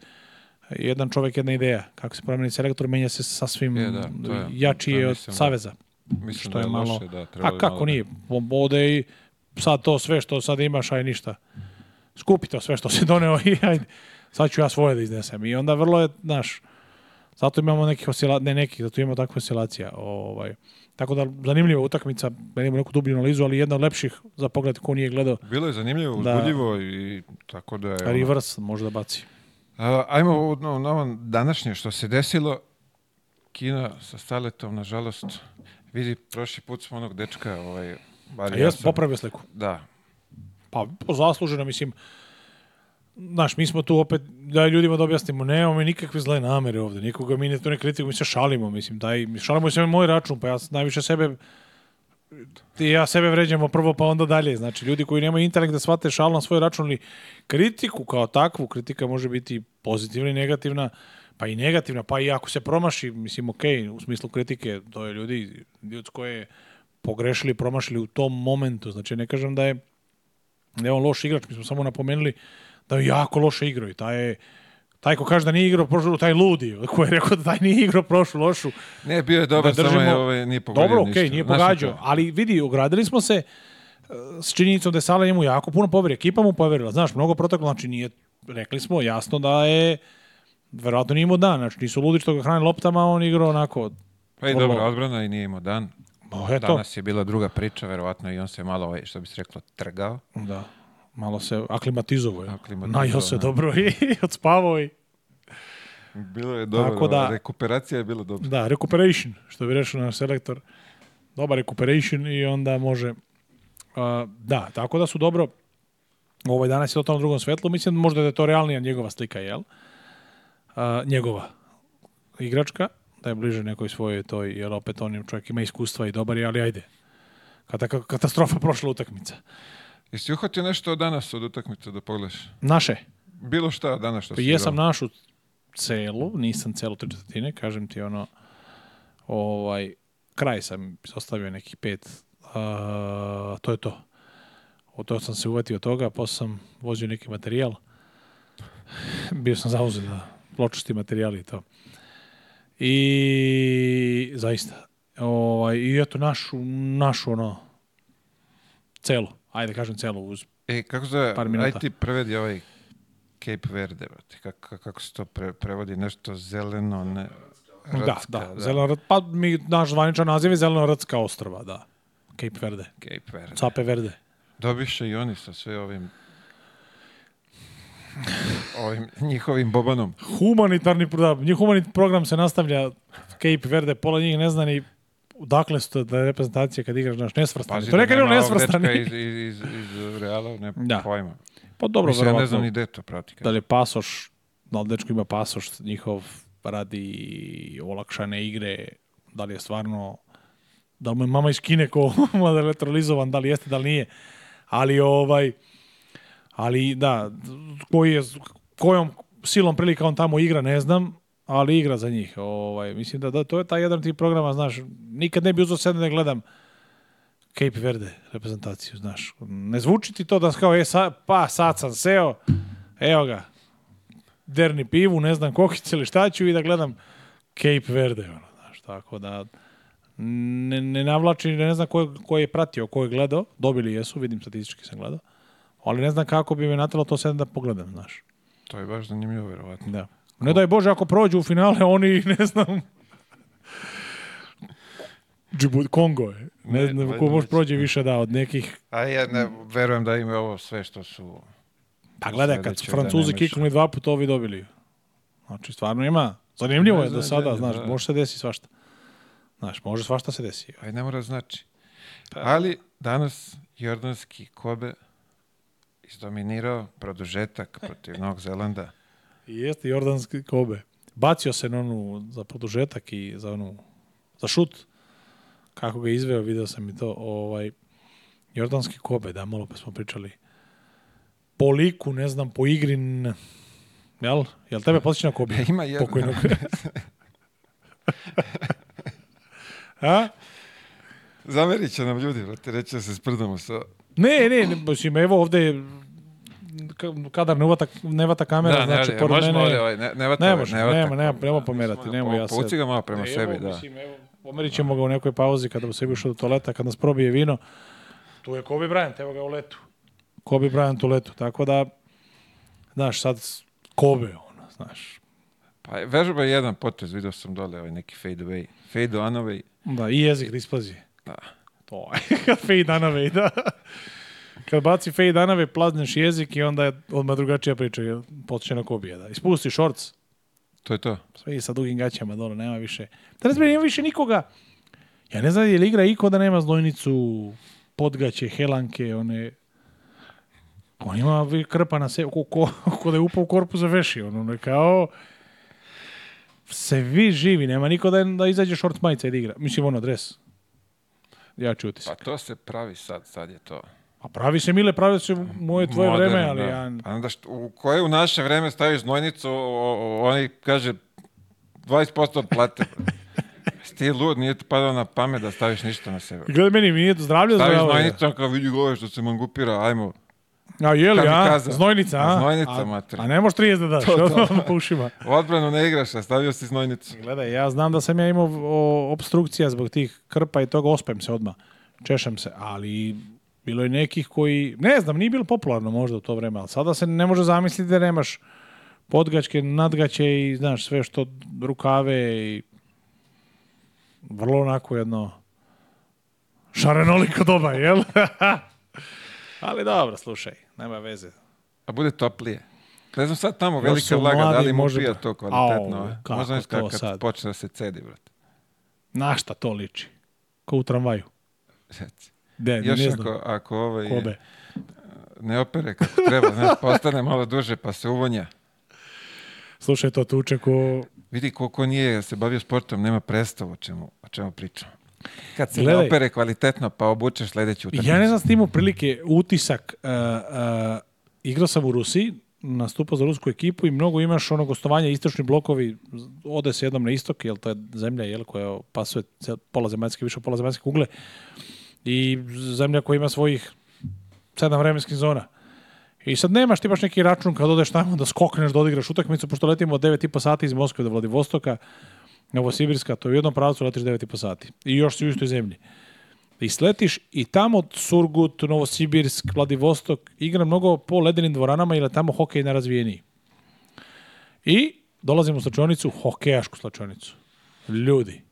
jedan čovek, jedna ideja. Kako se promeni selektor, menja se sasvim je, da, je, jači je od mislim, saveza. Mislim što da je, je malo... Loše, da, a kako malo nije? Da- Ovde i sad to sve što sad imaš, aj ništa. Skupi to sve što se doneo i ajde. Sad ću ja svoje da iznesem. I onda vrlo je, znaš, zato imamo nekih oscila, ne nekih, zato imamo takve oscilacija. Ovaj. Tako da zanimljiva utakmica, ne neku dublju analizu, ali jedna od lepših za pogled ko nije gledao. Bilo je zanimljivo, da. uzbudljivo da, i tako da je... Reverse ono... može da baci ajmo ono, ono današnje što se desilo. Kina sa Staletom, nažalost, vidi, prošli put smo onog dečka, ovaj, bar ja sam... popravio sliku. Da. Pa, zasluženo, mislim, Znaš, mi smo tu opet, da ljudima da objasnimo, nemamo mi nikakve zle namere ovde, nikoga mi ne to ne kritikujemo, mi se šalimo, mislim, daj, šalimo se na moj račun, pa ja najviše sebe ti ja sebe vređamo prvo pa onda dalje. Znači, ljudi koji nemaju intelekt da shvate šal na svoj račun ili kritiku kao takvu, kritika može biti pozitivna i negativna, pa i negativna, pa i ako se promaši, mislim, ok, u smislu kritike, to je ljudi, ljudsko je pogrešili, promašili u tom momentu. Znači, ne kažem da je, da je on loš igrač, mi smo samo napomenuli da je jako loše igrao i ta je Taj ko kaže da nije igrao prošlu, taj ludi, ko je rekao da taj nije igrao prošlu lošu. Ne, bio je dobar, da držimo... samo je ovaj, nije pogađao Dobro, okej, okay, nije pogađao, ali vidi, ogradili smo se eh, s činjenicom da je Sala njemu jako puno poveri, ekipa mu poverila, znaš, mnogo proteklo, znači nije, rekli smo jasno da je, verovatno nije imao dan, znači nisu ludi što ga hrani loptama, on igrao onako... Pa i dobra odbrana i nije imao dan. Ma, O, Danas je bila druga priča, verovatno i on se malo, ovaj, što bi se reklo, trgao. Da. Malo se aklimatizovao. je. Najao se da. dobro i odspavao i... Bilo je dobro, Tako da-, da, rekuperacija je bila dobra. Da, recuperation, što bi rešao naš selektor. Dobar recuperation i onda može... Uh, da, tako da su dobro... Ovaj danas je totalno drugom svetlu. Mislim možda da je to realnija njegova slika, jel? Uh, njegova igračka, da je bliže nekoj svojoj toj, jer opet on čovjek ima iskustva i dobar je, ali ajde. Kata, katastrofa prošla utakmica. Jesi uhvatio nešto danas od utakmice da pogledaš? Naše? Bilo šta danas što pa Jesam igrali. našu celu, nisam celu tri četvrtine, kažem ti ono, ovaj, kraj sam ostavio nekih pet, uh, to je to. Od toga sam se uvetio toga, posle sam vozio neki materijal, bio sam zauzet na da pločasti materijali i to. I zaista, ovaj, i eto našu, našu ono, celu ajde kažem celo uz e, kako se, par minuta. Ajde ti prevedi ovaj Cape Verde, kako, kako se to pre, prevodi, nešto zeleno, ne... Radska, da, da, da. Zeleno, pa mi, naš zvaničan naziv je Zelenoradska ostrava, da. Cape Verde. Cape Verde. Cape Verde. Dobiše i oni sa sve ovim ovim njihovim bobanom. Humanitarni program, njih humanit program se nastavlja Cape Verde, pola njih ne zna ni Dakle, sto da je reprezentacija kad igraš naš nesvrstan. Pazi, to da neka je nesvrstan. Iz, iz, iz Reala, ne da. pojma. Pa dobro, Mislim, verovatno. Ja ne znam ni gde to prati. Da li je pasoš, da li dečko ima pasoš njihov radi olakšane igre, da li je stvarno, da li mu je mama iz Kine ko da elektrolizovan, da li jeste, da li nije. Ali ovaj, ali da, koji je, kojom silom prilika on tamo igra, ne znam, ali igra za njih. Ovaj, mislim da, da to je taj jedan tih programa, znaš, nikad ne bi uzao sebe da gledam Cape Verde reprezentaciju, znaš. Ne zvuči ti to da kao, e, sa, pa sad sam seo, evo ga, derni pivu, ne znam kokice ili šta ću i da gledam Cape Verde, ono, znaš, tako da ne, ne navlači, ne znam ko, ko je pratio, ko je gledao, dobili jesu, vidim statistički sam gledao, ali ne znam kako bi me natalo to sve da pogledam, znaš. To je baš zanimljivo, verovatno. Da. Ne daj Bože, ako prođu u finale, oni, ne znam... Džibut, Kongo je. Ne, znam ko može prođe više da od nekih... A ja ne, verujem da im je ovo sve što su... Pa gledaj, kad su Francuzi da kiknuli dva puta, ovi dobili. Znači, stvarno ima. Zanimljivo ne je da sada, ne, znaš, može se desi svašta. Znaš, može svašta se desi. Aj, ne mora da znači. Pa. Ali danas Jordanski Kobe izdominirao produžetak protiv Novog Zelanda. Jeste, jordanski kobe. Bacio se na onu, za produžetak i za onu, za šut. Kako ga izveo, video sam i to. Ovaj, jordanski kobe, da, malo pa smo pričali. Po liku, ne znam, po igri, jel? Jel tebe posjeća na kobe? Ima jedno. Pokojnog. A? Zamerit će nam ljudi, reći da se sprdamo sa... Ne, ne, ne, evo ovde kadar ne vata, ne vata kamera, da, znači ne, pored možemo mene... ovaj, ne, ne vata, ne može, ne vata, nema, nema, nema pomerati, nema ja se... Povuci ga malo prema ne, sebi, evo, da. Mislim, evo, pomerit ga u nekoj pauzi kada se ušao do toaleta, kad nas probije vino. Tu je Kobe Bryant, evo ga u letu. Kobe Bryant u letu, tako da, znaš, sad Kobe, ono, znaš. Pa vežba je jedan potez, vidio sam dole ovaj neki fade away, fade on away. Da, i jezik da ispazi. Da. To je, fade on away, da. Kad baci fade danave, plazneš jezik i onda je odmah drugačija priča. Potiče na kobije, da. Ispusti shorts. To je to. Sve i sa dugim gaćama, dobro, nema više. Danas nema više nikoga. Ja ne znam je li igra iko da nema znojnicu, podgaće, helanke, one... On ima krpa na se, ko, ko, ko da je upao u korpu za veši, ono, ne kao vi živi, nema niko da, da izađe short majica i da igra. Mislim, ono, dres. Ja ću utisak. Pa to se pravi sad, sad je to. A pa pravi se Mile, pravi se moje tvoje Modern, vreme, da. ali da. ja... A pa onda što, u koje u naše vreme staviš znojnicu, oni kaže 20% od plate. Ti je lud, nije ti padao na pamet da staviš ništa na sebe. Gledaj meni, mi nije to zdravlje Staviš znojnicu, kao vidi gove što se mangupira, ajmo. A je li, a? Znojnica, a? Znojnica, mater. A ne možeš 30 da daš, odmah po ušima. Odbranu ne igraš, a stavio si znojnicu. Gledaj, ja znam da sam ja imao obstrukcija zbog tih krpa i toga, ospem se odmah. Češem se, ali Bilo je nekih koji, ne znam, nije bilo popularno možda u to vreme, ali sada se ne može zamisliti da nemaš podgačke, nadgaće i, znaš, sve što rukave i vrlo onako jedno šarenoliko doba, jel? ali dobro, slušaj, nema veze. A bude toplije. Ne znam sad tamo da velika vlaga, da li mu pija da- to kvalitetno. Au, Možda nešto kad sad? počne da se cedi, brate. Na šta to liči? Kao u tramvaju. Sjeci. De, Još ne ako, znam. ako ovaj Kobe. ne opere kako treba, znaš, postane malo duže pa se uvonja. Slušaj, to tuče ko... Vidi koliko nije se bavio sportom, nema predstavu o čemu, o čemu pričamo. Kad se Gledaj, ne opere kvalitetno, pa obučeš sledeću utakmicu. Ja ne znam s tim prilike utisak. Uh, uh, igrao sam u Rusiji, nastupao za rusku ekipu i mnogo imaš ono gostovanja, istočni blokovi, ode se jednom na istok, jer to je zemlja jel, koja pasuje pola zemaljske, više pola zemaljske kugle. Uh, i zemlja koja ima svojih sedam vremenskih zona. I sad nemaš ti baš neki račun kad odeš tamo da skokneš da odigraš utakmicu, pošto letimo od 9,5 sati iz Moskve do Vladivostoka, Novosibirska, to je u jednom pravcu letiš 9,5 sati. I još si u istoj zemlji. I sletiš i tamo Surgut, Novosibirsk, Vladivostok, igra mnogo po ledenim dvoranama ili tamo hokej na razvijeniji. I dolazimo u slačionicu, hokejašku slačonicu. Ljudi,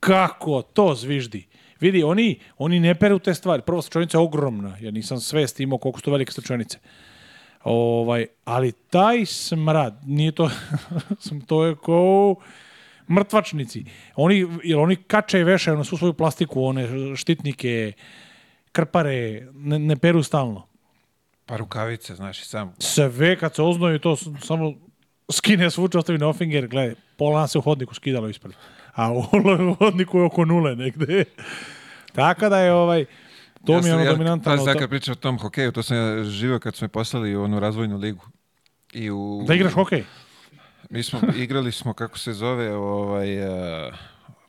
kako to zviždi? Vidi, oni, oni ne peru te stvari. Prvo, slučajnica je ogromna. Ja nisam svest imao koliko su to velike slučajnice. Ovaj, ali taj smrad, nije to, to je ko mrtvačnici. Oni, jer oni kače i vešaju na svu svoju plastiku, one štitnike, krpare, ne, ne peru stalno. Pa rukavice, znaš i sam. Sve kad se oznoju to samo skine svuče, ostavi na ofinger, gledaj, pola nas se u hodniku skidalo ispred a u hodniku je oko nule negde. Tako da je ovaj... To ja mi je ono ja, dominantan... Pazi, da kad pričam o tom hokeju, to sam ja živio kad su me poslali u onu razvojnu ligu. I u... Da igraš hokej? Mi smo, igrali smo, kako se zove, ovaj, uh,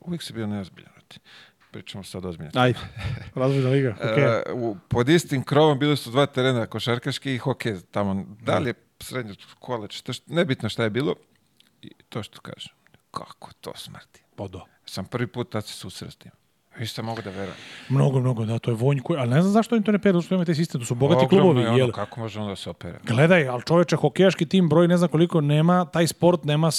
uvijek se bio neozbiljan. Pričamo sad ozbiljno. Ajde, razvojna liga, eh, okay. uh, pod istim krovom bili su dva terena, košarkaški i hokej, tamo, da li je srednje koleč, nebitno šta je bilo, i to što kažem, kako to smrti podo. Pa da. Sam prvi put tad da se susreo Vi ste mogu da verujem. Mnogo, mnogo, da, to je vonj koji, ali ne znam zašto oni to ne peru, zašto imaju taj sistem, to su bogati Ogromno klubovi. Je ono, jel? kako možemo da se opere? Gledaj, ali čoveče, hokejaški tim broj ne znam koliko nema, taj sport nema,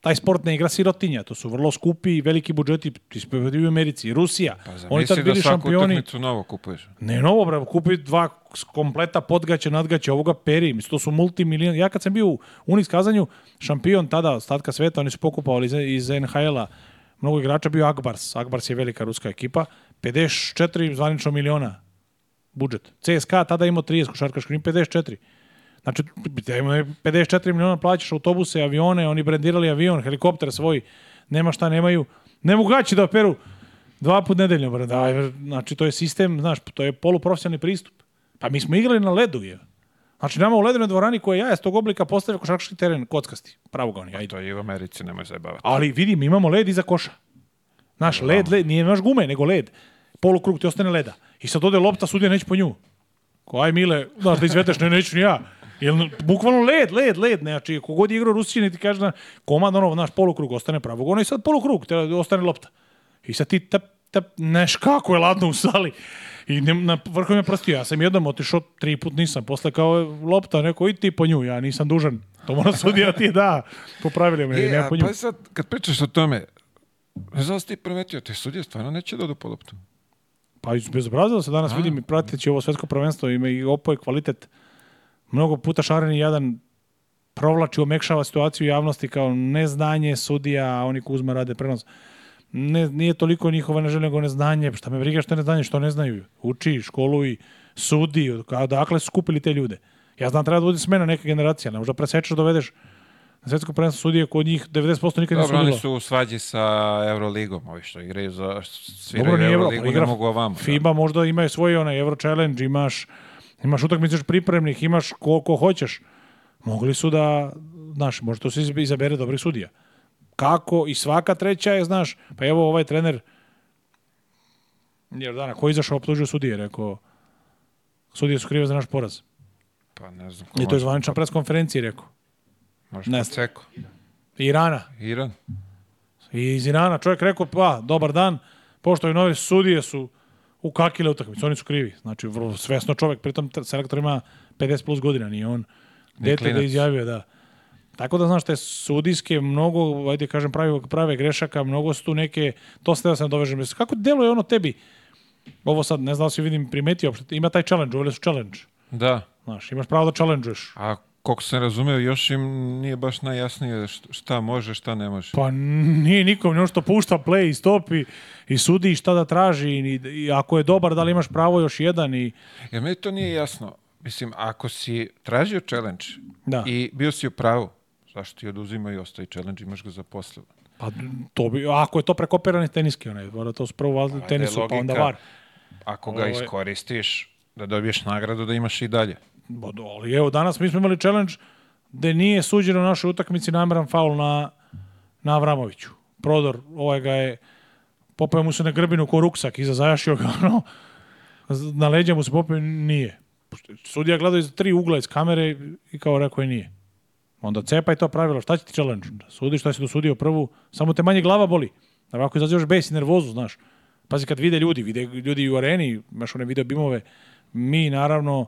taj sport ne igra sirotinja, to su vrlo skupi i veliki budžeti, ispredili u Americi, Rusija. Pa zamisli oni tad da bili da svaku šampioni. utakmicu novo kupuješ. Ne novo, bravo, kupi dva kompleta podgaće, nadgaće, ovoga peri, mislim, to su multimilion. Ja kad sam bio u Unix kazanju, šampion tada, ostatka sveta, oni su pokupovali iz, iz NHL-a, mnogo igrača bio Akbars. Akbars je velika ruska ekipa. 54 zvanično miliona budžet. CSKA tada imao 30, košarkaški 54. Znači, 54 da miliona plaćaš autobuse, avione, oni brendirali avion, helikopter svoj, nema šta, nemaju. Ne mogu gaći da operu dva put nedeljno, brada. Znači, to je sistem, znaš, to je poluprofesionalni pristup. Pa mi smo igrali na ledu, je. Znači, nama u ledenoj dvorani koja ja je tog oblika postavio košarkaški teren, kockasti, pravo ga oni, ajde. To je i u Americi, nemoj se bavati. Ali vidi, mi imamo led iza koša. Naš da. led, led, nije naš gume, nego led. Polukrug ti ostane leda. I sad ode lopta, sudija neće po nju. Ko, aj mile, znaš da izvedeš, ne, neću ni ja. Jel, bukvalno led, led, led, znači, kogod je igrao Rusije, ti kaže da komad, ono, naš polukrug ostane pravog, ono i sad polukrug, te ostane lopta. I sad ti tap, tap, neš kako je ladno u sali. I na vrhu me prostio, ja sam jednom otišao, tri put nisam. Posle kao lopta, neko i ti po nju, ja nisam dužan. To mora sudija da ti da, po pravilima, e, ja po nju. Pa sad, kad pričaš o tome, ne znam da ti primetio, te sudije stvarno neće da odu po loptu. Pa bezobrazno da se danas A. vidim i prateći ovo svetsko prvenstvo ime i opoj kvalitet. Mnogo puta Šareni jedan provlači, omekšava situaciju javnosti kao neznanje sudija, a oni Kuzma rade prenos ne, nije toliko njihova neželja nego neznanje. Šta me briga šta neznanje, što ne znaju. Uči, školuj, sudi, odakle su skupili te ljude. Ja znam, treba da bude smena neka generacija, ne možda presečeš, dovedeš na svetsko prvenstvo sudije kod njih 90% nikad nisu sudilo. Dobro, oni su u svađi sa Euroligom, ovi što igraju za sviraju Dobro, Euroligu, Euro, ne mogu ovamo. FIBA da. možda imaju svoje onaj Euro Challenge, imaš, imaš utakmice pripremnih, imaš koliko hoćeš. Mogli su da, znaš, možda to se izabere dobrih sudija kako i svaka treća je, znaš, pa evo ovaj trener Jordana koji izašao optužio sudije, rekao sudije su krive za naš poraz. Pa ne znam. Ko I to je zvanična pres konferenciji rekao. Možda ceko. Irana. Iran. I iz Irana čovjek rekao, pa, dobar dan, pošto i nove sudije su u kakile utakmicu, oni su krivi. Znači, vrlo svesno čovjek, pritom selektor ima 50 plus godina, nije on dete da izjavio da Tako da, znaš, te sudijske mnogo, ajde kažem, prave, prave grešaka, mnogo su tu neke, to ste da se nadovežem. Kako deluje ono tebi? Ovo sad, ne znam da si vidim, primetio uopšte, ima taj challenge, uveli su challenge. Da. Znaš, imaš pravo da challengeš. A koliko sam razumeo, još im nije baš najjasnije šta može, šta ne može. Pa nije nikom, ono što pušta play i stopi i sudi šta da traži i, i, ako je dobar, da li imaš pravo još jedan i... Jer meni to nije jasno. Mislim, ako si tražio challenge da. i bio si u pravu, Zašto ti oduzima i ostaje challenge, imaš ga za posle. Pa to bi, ako je to prekopirani teniski, onaj, to su prvo valjda pa, tenisu, pa onda var. Ako ga Ovo... Ovaj- iskoristiš, da dobiješ nagradu, da imaš i dalje. Ba, ali evo, danas mi smo imali challenge gde nije suđeno u našoj utakmici nameran faul na, na Avramoviću. Prodor, ovaj ga je, popao mu se na grbinu ko ruksak iza zajašio ga, ono, na leđa mu se popao, nije. Sudija gledao iz tri ugla iz kamere i kao rekao je nije. Onda cepaj to pravilo, šta će ti challenge? Da Sudi šta si dosudio prvu, samo te manje glava boli. A ovako izazivaš bes i nervozu, znaš. Pazi, kad vide ljudi, vide ljudi u areni, imaš one video bimove, mi naravno,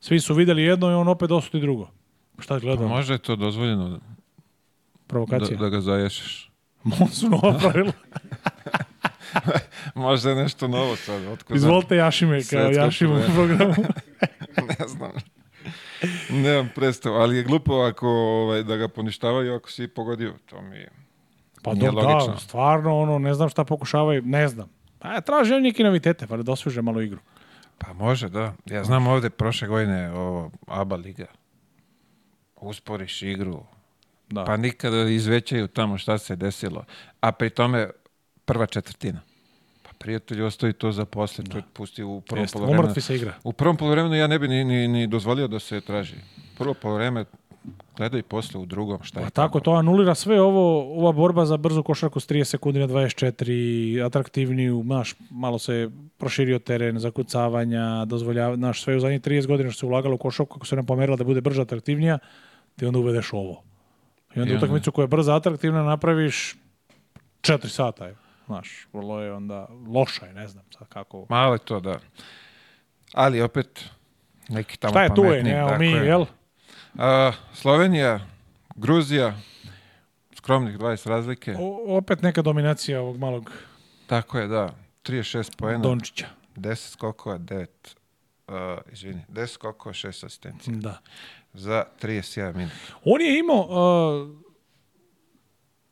svi su videli jedno i on opet osuti drugo. Šta gledamo? Pa može to dozvoljeno Provokacija. Da, da ga zaješeš. Monsu novo pravilo. Možda je nešto novo sad. Otko Izvolite Jašime, kao Jašim u programu. ne znam. Nemam predstavu, ali je glupo ako, ovaj, da ga poništavaju ako si pogodio. To mi je Pa nije do, da, logično. da, stvarno, ono, ne znam šta pokušavaju, ne znam. Pa, a, traže oni neke novitete, pa da osveže malo igru. Pa može, da. Ja znam ovde prošle godine ovo ABA liga. Usporiš igru. Da. Pa nikada da izvećaju tamo šta se desilo. A pri tome prva četvrtina prijatelj, ostavi to za posle, to da. je pustio u prvom polovremenu. se igra. U prvom polovremenu ja ne bi ni, ni, ni dozvolio da se traži. Prvo polovreme gledaj posle u drugom šta pa je. A tako to anulira sve ovo, ova borba za brzu košarku s 30 sekundi na 24, atraktivniju, maš, malo se proširio teren zakucavanja, dozvoljava, naš sve u zadnjih 30 godina što se ulagalo u košarku, kako se nam pomerila da bude brža, atraktivnija, ti onda uvedeš ovo. I onda I utakmicu koja je brza, atraktivna napraviš 4 sata. Je. Znaš, vrlo je onda, loša je, ne znam sad kako. Malo je to, da. Ali opet, neki tamo Šta je tu je, ne, mi, je. jel? A, Slovenija, Gruzija, skromnih 20 razlike. O, opet neka dominacija ovog malog. Tako je, da. 36 poena. Dončića. 10 skokova, 9 uh, izvini, 10 skokova, 6 asistencija. Da. Za 31 minuta. On je imao uh,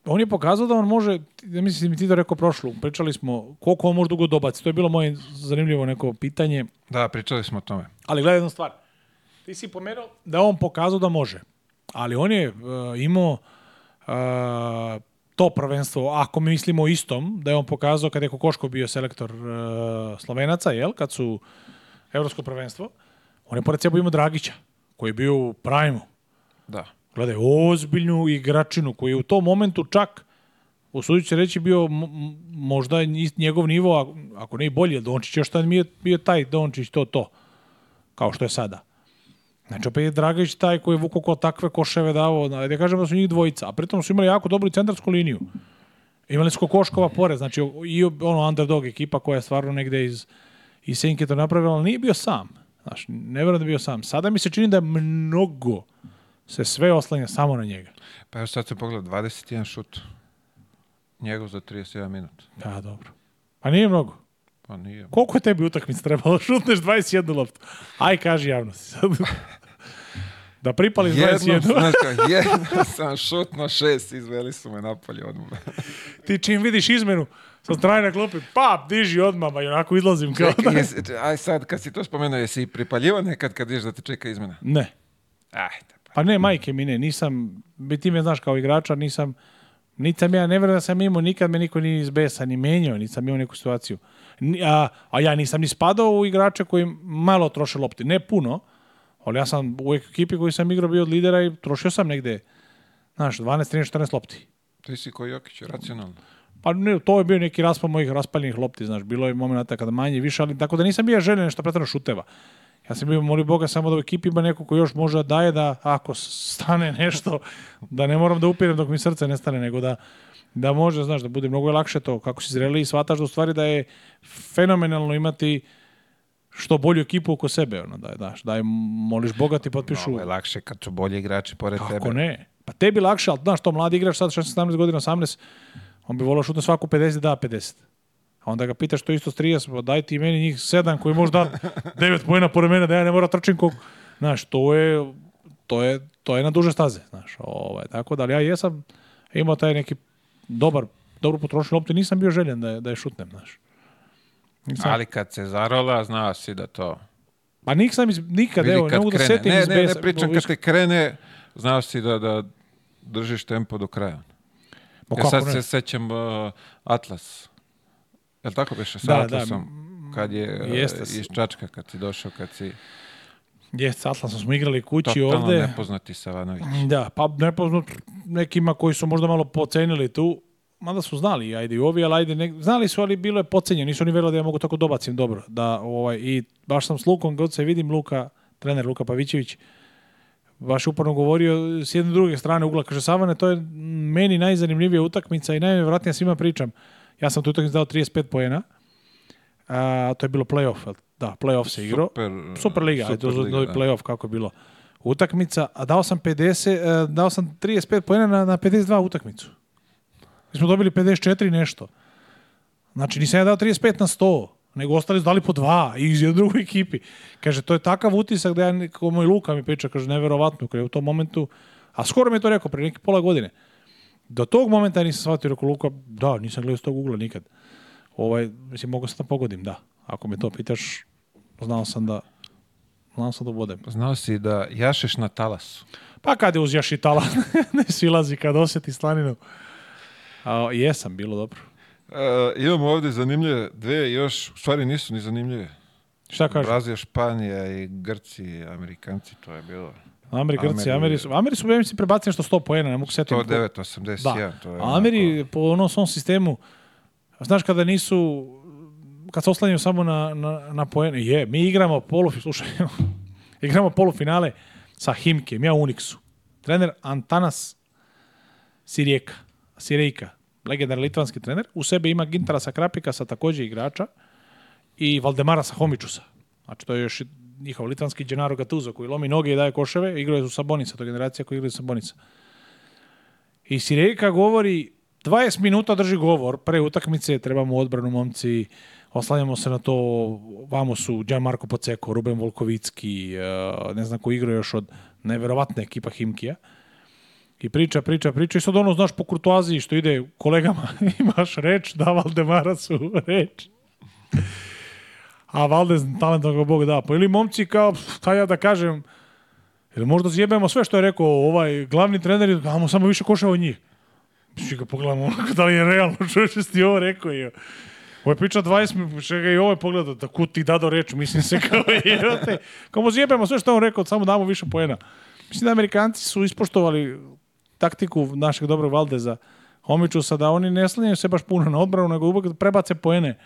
on je pokazao da on može, da mislim ti da rekao prošlo, pričali smo koliko on može dugo dobaci, to je bilo moje zanimljivo neko pitanje. Da, pričali smo o tome. Ali gledaj jednu stvar, ti si pomenuo da on pokazao da može, ali on je uh, imao uh, to prvenstvo, ako mi mislimo istom, da je on pokazao kada je Kokoško bio selektor uh, Slovenaca, jel, kad su evropsko prvenstvo, on je pored sebe imao Dragića, koji je bio u prajmu. Da. Gledaj, ozbiljnu igračinu koji je u tom momentu čak, usudit će reći, bio možda njegov nivo, ako ne i bolje, Dončić još tad nije bio taj Dončić to to, kao što je sada. Znači, opet je Dragić taj koji je vuko ko takve koševe davo, da kažem da su njih dvojica, a pritom su imali jako dobru centarsku liniju. Imali su Kokoškova pored, znači i ono underdog ekipa koja je stvarno negde iz, iz Senke to napravila, ali nije bio sam. Znaš, ne da je bio sam. Sada mi se čini da je mnogo, se sve oslanja samo na njega. Pa evo sad se pogleda, 21 šut. Njegov za 37 minuta. Da, dobro. Pa nije mnogo. Pa nije. Koliko je tebi utakmic trebalo? Šutneš 21 loptu. Aj, kaži javno javnosti. da pripališ jedno, 21. Znači, jedno sam šutno šest, izveli su me napolje odmah. Ti čim vidiš izmenu, sa strane na klupi, pap, diži odmah, i onako izlazim kao Čekaj, da- Jes, aj sad, kad si to spomenuo, jesi pripaljivao nekad kad vidiš da te čeka izmena? Ne. Aj, Pa ne, majke mi ne, nisam, ti me znaš kao igrača, nisam, niti sam ja, ne vjerujem da sam imao, nikad me niko ni iz besa ni menjao, nisam sam imao neku situaciju. A, a ja nisam ni spadao u igrače koji malo troše lopti, ne puno, ali ja sam u ekipi koji sam igrao bio od lidera i trošio sam negde, znaš, 12, 13, 14 lopti. Ti si koji Jokić, racionalno. Pa ne, to je bio neki raspad mojih raspaljenih lopti, znaš, bilo je momenata kada manje, više, ali tako da nisam bio željen da nešto pretano šuteva. Ja sam bio molio Boga samo da u ekipi ima neko ko još može da daje da ako stane nešto, da ne moram da upirem dok mi srce ne stane, nego da, da može, znaš, da bude mnogo lakše to. Kako si zreli i shvataš da u stvari da je fenomenalno imati što bolju ekipu oko sebe, ono, da, daš, je, moliš Boga ti potpišu. Mnogo je lakše kad su bolji igrači pored Kako tebe. Kako ne? Pa tebi lakše, ali znaš, to mladi igrač sad 16, 17 godina, 18, on bi volao šutno svaku 50, da 50 onda ga pitaš to isto s 30, pa daj ti meni njih 7 koji možda 9 pojena pored mene da ja ne mora da trčim kog... Znaš, to je, to je, to je na duže staze, znaš. Ovaj, tako da, ali ja jesam imao taj neki dobar, dobro potrošen loptu, nisam bio željen da je, da je šutnem, znaš. Nisam... Ali kad se zarola, znao si da to... Pa nisam iz, nikad, evo, ne mogu da setim ne, iz Ne, ne, pričam, kad te krene, znao si da, da držiš tempo do kraja. Pa, ja e, sad ne? se sećam uh, Atlas. Jel tako biše sa da, da, Atlasom? Da, kad je mm, jeste, iz Čačka, kad si došao, kad si... Jeste, sa Atlasom smo igrali kući Totalno ovde. Totalno nepoznati Savanović. Da, pa nepoznat nekima koji su možda malo pocenili tu, mada su znali, ajde i ovi, ali ajde, ne, znali su, ali bilo je pocenjeno, nisu oni verovali da ja mogu tako dobacim dobro. Da, ovaj, I baš sam s Lukom, god se vidim, Luka, trener Luka Pavićević, baš uporno govorio s jedne druge strane ugla, kaže Savane, to je meni najzanimljivija utakmica i najvjerojatnije svima pričam. Ja sam tu utakmicu dao 35 poena. A, to je bilo play-off, da, play-off se igrao. Super, e, super liga, super ajde, liga, da. play-off kako je bilo. Utakmica, a dao sam 50, e, dao sam 35 poena na, na 52 utakmicu. Mi smo dobili 54 nešto. Znači, nisam ja dao 35 na 100, nego ostali su dali po dva iz jedne druge ekipi. Kaže, to je takav utisak da ja, kako moj Luka mi priča, kaže, neverovatno, kada u tom momentu, a skoro mi je to rekao, pre neke pola godine, do tog momenta nisam shvatio, rekao Luka, da, nisam gledao s tog ugla nikad. Ovaj, mislim, mogu se da pogodim, da. Ako me to pitaš, znao sam da znao sam da budem. Znao si da jašeš na talasu. Pa kad je uz jaši talas, ne silazi kad osjeti slaninu. A, jesam, bilo dobro. E, imamo ovde zanimljive dve, još, u stvari nisu ni zanimljive. Šta kažeš? Brazija, Španija i Grci, Amerikanci, to je bilo. Ameri, Grci, Ameri su, Ameri su, prebacili što 100 poena, ne mogu setiti. 109, 81, da. to je... Ameri, onako... po onom svom sistemu, znaš, kada nisu, kad se oslanjaju samo na, na, na poene, je, mi igramo polu, slušaj, igramo polufinale sa Himkem, ja Uniksu. Trener Antanas Sirijeka, Sirejka, legendar litvanski trener, u sebi ima Gintara Sakrapika sa takođe igrača i Valdemara Sahomičusa. Znači, to je još njihov litvanski Gennaro Gattuso koji lomi noge i daje koševe, igrali su Sabonica, to je generacija koja igraju Sabonica. I Sirejka govori 20 minuta drži govor, pre utakmice trebamo odbranu momci, oslanjamo se na to, vamo su Gianmarco Poceko, Ruben Volkovicki, eh, ne znam ko igra još od neverovatne ekipa Himkija. I priča, priča, priča i sad ono, znaš, po kurtoaziji što ide kolegama, imaš reč, da Valdemara su reč a Valdez talent ga Bog da. Pa ili momci kao, šta ja da kažem, ili možda zjebemo sve što je rekao ovaj glavni trener, damo samo više koša od njih. Mislim ga pogledamo ono da li je realno što ti ovo rekao. Je. Ovo je priča 20, čega i ovo je pogledao, da kut ti dado reč, mislim se kao jerote. Kao mu zjebemo sve što on rekao, samo damo više poena. Mislim da Amerikanci su ispoštovali taktiku našeg dobrog Valdeza Homićusa, da oni ne slanjaju se baš puno na odbranu, nego uvek prebace poene.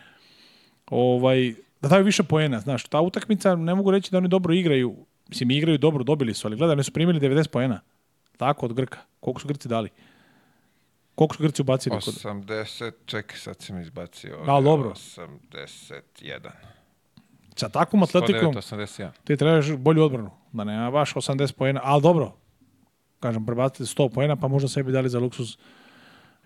Ovaj, da daju više poena, znaš, ta utakmica, ne mogu reći da oni dobro igraju, mislim, igraju dobro, dobili su, ali gledaj, oni su primili 90 poena, tako, od Grka, koliko su Grci dali? Koliko su Grci ubacili? 80, čekaj, sad si mi izbacio. Da, dobro. 81. Sa takvom atletikom 109, ti trebaš bolju odbranu, da nema baš 80 poena, ali dobro, kažem, prebacite 100 poena, pa možda sebi dali za luksuz.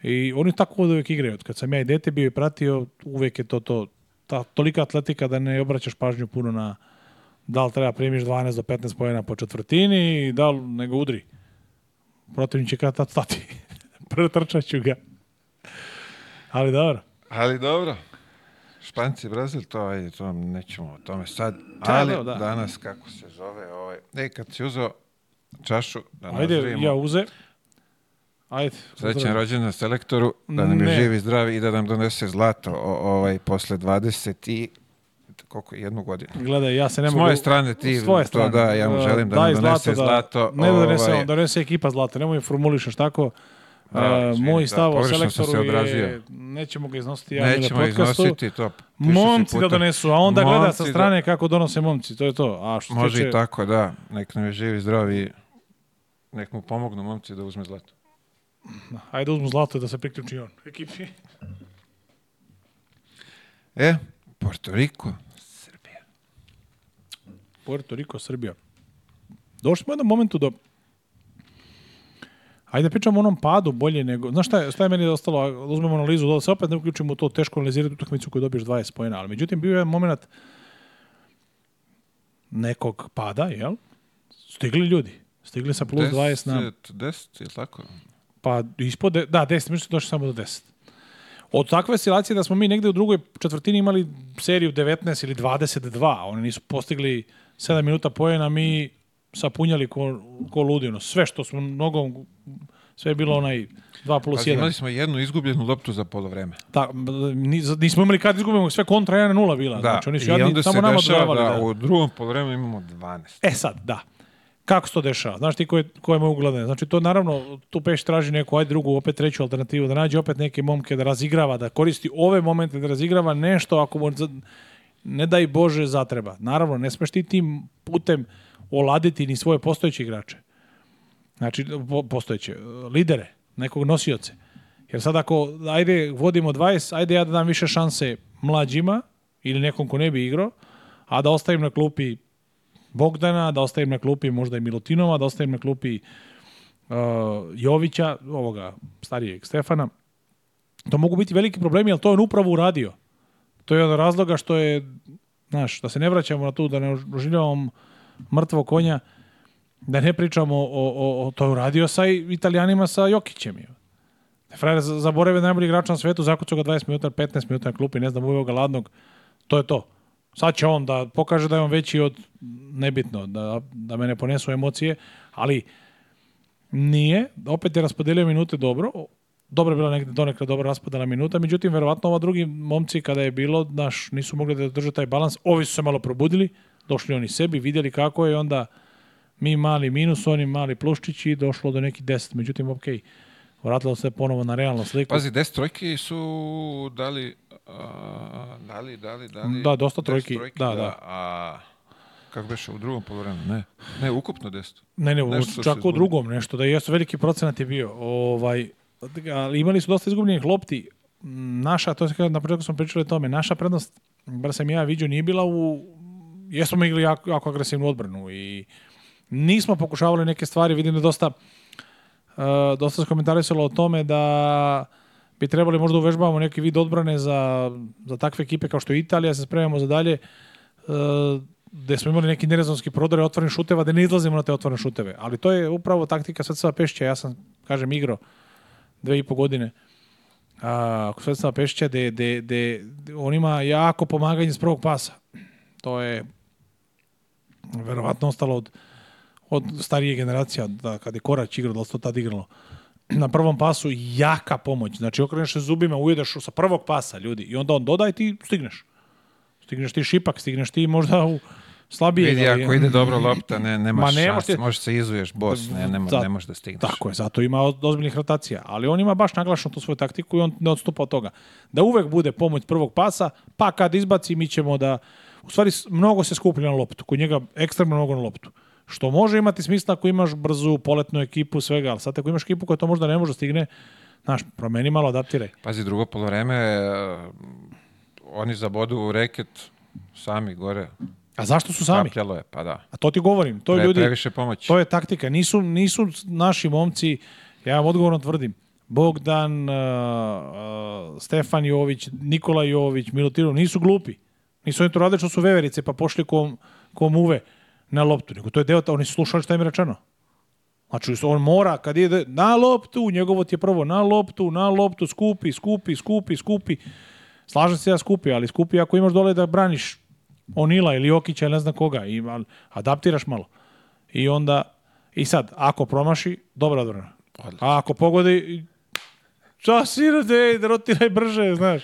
I oni tako od uvijek igraju. kad sam ja i dete bio i pratio, uvek je to to ta, tolika atletika da ne obraćaš pažnju puno na da li treba primiš 12 do 15 pojena po četvrtini i da li nego udri. Protivnik će kada tad stati. Pretrčat ću ga. Ali dobro. Ali dobro. Španci Brazil, to ajde, to nećemo o tome sad. Da, ali da, da. danas, kako se zove, ovaj, e, kad si uzeo čašu, da Ajde, nazivimo. ja uze. Ajde. Srećan rođendan selektoru, da nam je živi zdravi i da nam donese zlato o, ovaj, posle 20 i koliko jednu godinu. Gledaj, ja se ne mogu... S moje strane ti, svoje strane. to da, ja mu da, želim da Daj nam donese zlato. Da, zlato ne da donese, ovaj... donese ekipa zlato, nemoj mi formulišaš tako. Da, uh, moj da, stav o selektoru se je, nećemo ga iznositi ja nećemo na podcastu. Iznositi, to, momci puta. da donesu, a onda momci gleda sa da- strane da... kako donose momci, to je to. A što Može tiče... i tako, da, nek nam je živi, zdravi, nek mu pomognu momci da uzme zlato. Ajde uzmu zlato da se priključi on ekipi. E, Porto Riko, Srbija. Porto Riko, Srbija. Došli smo u jednom momentu do... Ajde da pričamo o onom padu bolje nego... Znaš šta je, šta je meni ostalo? Da uzmemo analizu, da se opet ne uključimo u to teško analizirati utakmicu koju dobiješ 20 pojena. Ali međutim, bio je moment nekog pada, jel? Stigli ljudi. Stigli sa plus 10, 20 na... 10, je tako? pa ispod, de, da, 10 minuta došli samo do 10. Od takve oscilacije da smo mi negde u drugoj četvrtini imali seriju 19 ili 22, oni nisu postigli 7 minuta pojena, mi sapunjali ko, ko ludino. Sve što smo nogom, sve je bilo onaj 2 plus 1. Imali smo jednu izgubljenu loptu za polovreme. Da, nismo imali kad izgubimo, sve kontra 1 0 bila. Da, znači, oni su jadni, i onda se dešava da, da, u drugom polovremenu imamo 12. E sad, da kako se to dešava? Znaš ti koje, koje mu uglavne? Znači to naravno, tu peš traži neku, ajde drugu, opet treću alternativu, da nađe opet neke momke da razigrava, da koristi ove momente da razigrava nešto ako mu, ne daj Bože, zatreba. Naravno, ne smeš ti tim putem oladiti ni svoje postojeće igrače. Znači, postojeće, lidere, nekog nosioce. Jer sad ako, ajde, vodimo 20, ajde ja da dam više šanse mlađima ili nekom ko ne bi igrao, a da ostavim na klupi Bogdana, da ostavim na klupi možda i Milutinova, da ostavim na klupi uh, Jovića, ovoga starijeg Stefana. To mogu biti veliki problemi, ali to je on upravo uradio. To je od razloga što je, znaš, da se ne vraćamo na tu, da ne oživljavamo mrtvo konja, da ne pričamo o, o, o to je uradio sa italijanima, sa Jokićem. Da frajer zaboravio najbolji igrač na svetu, zakucao ga 20 minuta, 15 minuta na klupi, ne znam, uveo ga ladnog. To je to. Sad će on da pokaže da je on veći od nebitno, da, da mene ne ponesu emocije, ali nije. Opet je raspodelio minute dobro. Dobro je bila negde donekle dobro raspadala minuta, međutim, verovatno ova drugi momci kada je bilo, naš, nisu mogli da drže taj balans. Ovi su se malo probudili, došli oni sebi, videli kako je i onda mi mali minus, oni mali pluščići i došlo do nekih 10. Međutim, okej. Okay vratilo se ponovo na realnu sliku. Pazi, des trojki su dali, a, dali, dali, dali... Da, dosta trojki, trojki da, da, da. A, kako beše, u drugom polovremenu, ne? Ne, ukupno deset. Ne, ne, nešto čak u drugom nešto, da jesu veliki procenat je bio. Ovaj, ali imali su dosta izgubljenih lopti. Naša, to je na početku smo pričali o tome, naša prednost, bar sam ja vidio, nije bila u... Jesmo mi igrali jako, jako agresivnu odbranu i nismo pokušavali neke stvari, vidim da dosta E, dosta se komentarisalo o tome da bi trebali možda uvežbavamo neki vid odbrane za, za takve ekipe kao što je Italija, se spremamo za dalje, e, gde smo imali neki nerezonski prodore otvorenih šuteva, da ne izlazimo na te otvorene šuteve. Ali to je upravo taktika Svetsava Pešća. Ja sam, kažem, igro dve i po godine a, kod Svetsava Pešća, de, de, de, on ima jako pomaganje s prvog pasa. To je verovatno ostalo od od starije generacije, da kad je Korać igrao, da li se to tad igralo, na prvom pasu jaka pomoć. Znači, okreneš se zubima, ujedeš sa prvog pasa, ljudi, i onda on doda i ti stigneš. Stigneš ti šipak, stigneš ti možda u slabije. Vidi, ali, ako ide dobro lopta, ne, nemaš ma šans, te... možeš se izuješ bos, ne, nema, da, ne možeš da stigneš. Tako je, zato ima od, ozbiljnih rotacija, ali on ima baš naglašenu tu svoju taktiku i on ne odstupa od toga. Da uvek bude pomoć prvog pasa, pa kad izbaci mi ćemo da... U stvari, mnogo se skuplja na loptu, kod njega ekstremno mnogo na loptu. Što može imati smisla ako imaš brzu poletnu ekipu, svega, ali sad ako imaš ekipu koja to možda ne može da stigne, znaš, promeni malo, adaptiraj. Pazi, drugo polovreme, e, oni zabodu u reket sami gore. A zašto su sami? Kapljalo je, pa da. A to ti govorim, to je Pre, ljudi... Previše pomoći. To je taktika, nisu, nisu naši momci, ja vam odgovorno tvrdim, Bogdan, uh, uh, Stefan Jović, Nikola Jović, Milutinov, nisu glupi. Nisu oni to radili što su veverice, pa pošli kom, kom uve na loptu, nego to je deo, oni su slušali šta im je rečeno. Znači, on mora, kad ide na loptu, njegovo ti je prvo na loptu, na loptu, skupi, skupi, skupi, skupi. Slažem se ja skupi, ali skupi ako imaš dole da braniš Onila ili Jokića ili ne znam koga, i, adaptiraš malo. I onda, i sad, ako promaši, dobra odbrana. A ako pogodi, čas da i da rotiraj brže, znaš.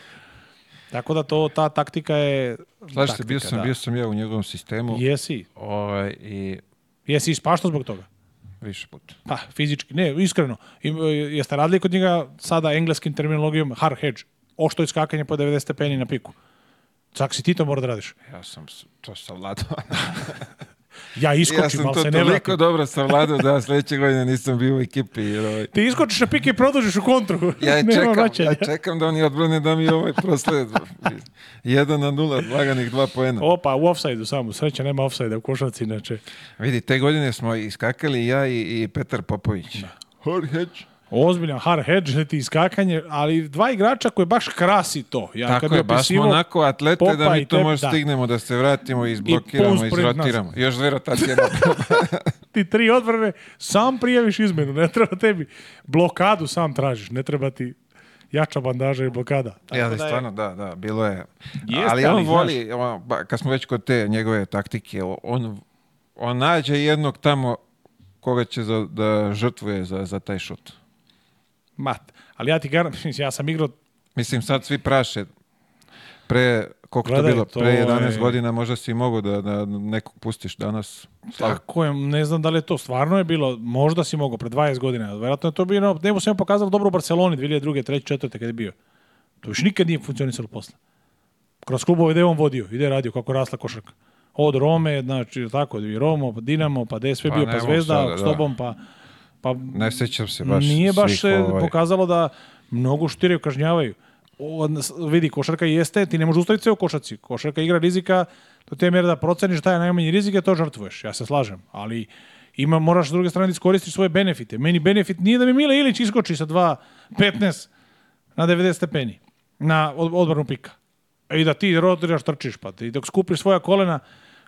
Tako da to, ta taktika je... Slažite, bio sam, da. bio sam ja u njegovom sistemu. Jesi. Ove, ovaj, i... Jesi ispašto zbog toga? Više puta. Pa, fizički, ne, iskreno. I, e, jeste radili kod njega sada engleskim terminologijom hard hedge, ošto skakanje po 90 stepeni na piku. Čak si ti to mora da radiš. Ja sam to savladao. Ja iskočim, ja ali se ne vratim. Ja sam to toliko dobro savladao da sledeće godine nisam bio u ekipi. Jer ovaj... Ti iskočiš na pike i produžiš u kontru. Ja čekam, ja čekam da oni odbrane da mi ovaj prosled. 1 na 0, laganih dva poena. Opa, u offside-u samo. Sreća nema offside-a u košarci inače. Vidi, te godine smo iskakali ja i, i Petar Popović. Da. Horheć. Ozbiljan hard hedge i iskakanje, ali dva igrača koje baš krasi to. Ja Tako kad je, baš smo onako atlete da mi to možda da. stignemo da se vratimo i izblokiramo, i izrotiramo. Nas. Još dve rotacije. ti tri odbrane, sam prijaviš izmenu, ne treba tebi. Blokadu sam tražiš, ne treba ti jača bandaža i blokada. Tako ja, da je... stvarno, da, da, bilo je. Jeste, ali on voli, on, ba, kad smo već kod te njegove taktike, on, on nađe jednog tamo koga će za, da žrtvuje za, za taj šut mat. Ali ja ti garantujem, ja sam igrao... Mislim, sad svi praše. Pre, koliko Gledaj, to bilo, pre 11 je... godina možda si mogao da, da nekog pustiš danas. Tako je, ne znam da li je to stvarno je bilo, možda si mogao pre 20 godina, vjerojatno je to bilo, ne mu se pokazalo dobro u Barceloni 2002. 3. 4. kada je bio. To još nikad nije funkcionisalo posle. Kroz klubove gde on vodio, ide radio kako rasla košarka. Od Rome, znači tako, i Romo, pa Dinamo, pa DSV pa bio, pa Zvezda, sada, s da. tobom, da. pa Pa, ne sećam se baš Nije baš se ovaj... pokazalo da mnogo štiraju, kažnjavaju. O, vidi, košarka jeste, ti ne možeš ustaviti sve u košarci. Košarka igra rizika do te mjere da proceniš šta je najmanji rizik, a to žrtvuješ. Ja se slažem, ali ima, moraš s druge strane da iskoristiš svoje benefite. Meni benefit nije da mi Mile Ilić iskoči sa 2.15 na 90 stepeni na odbranu pika. E, I da ti rotiraš, trčiš, pa ti dok skupiš svoja kolena,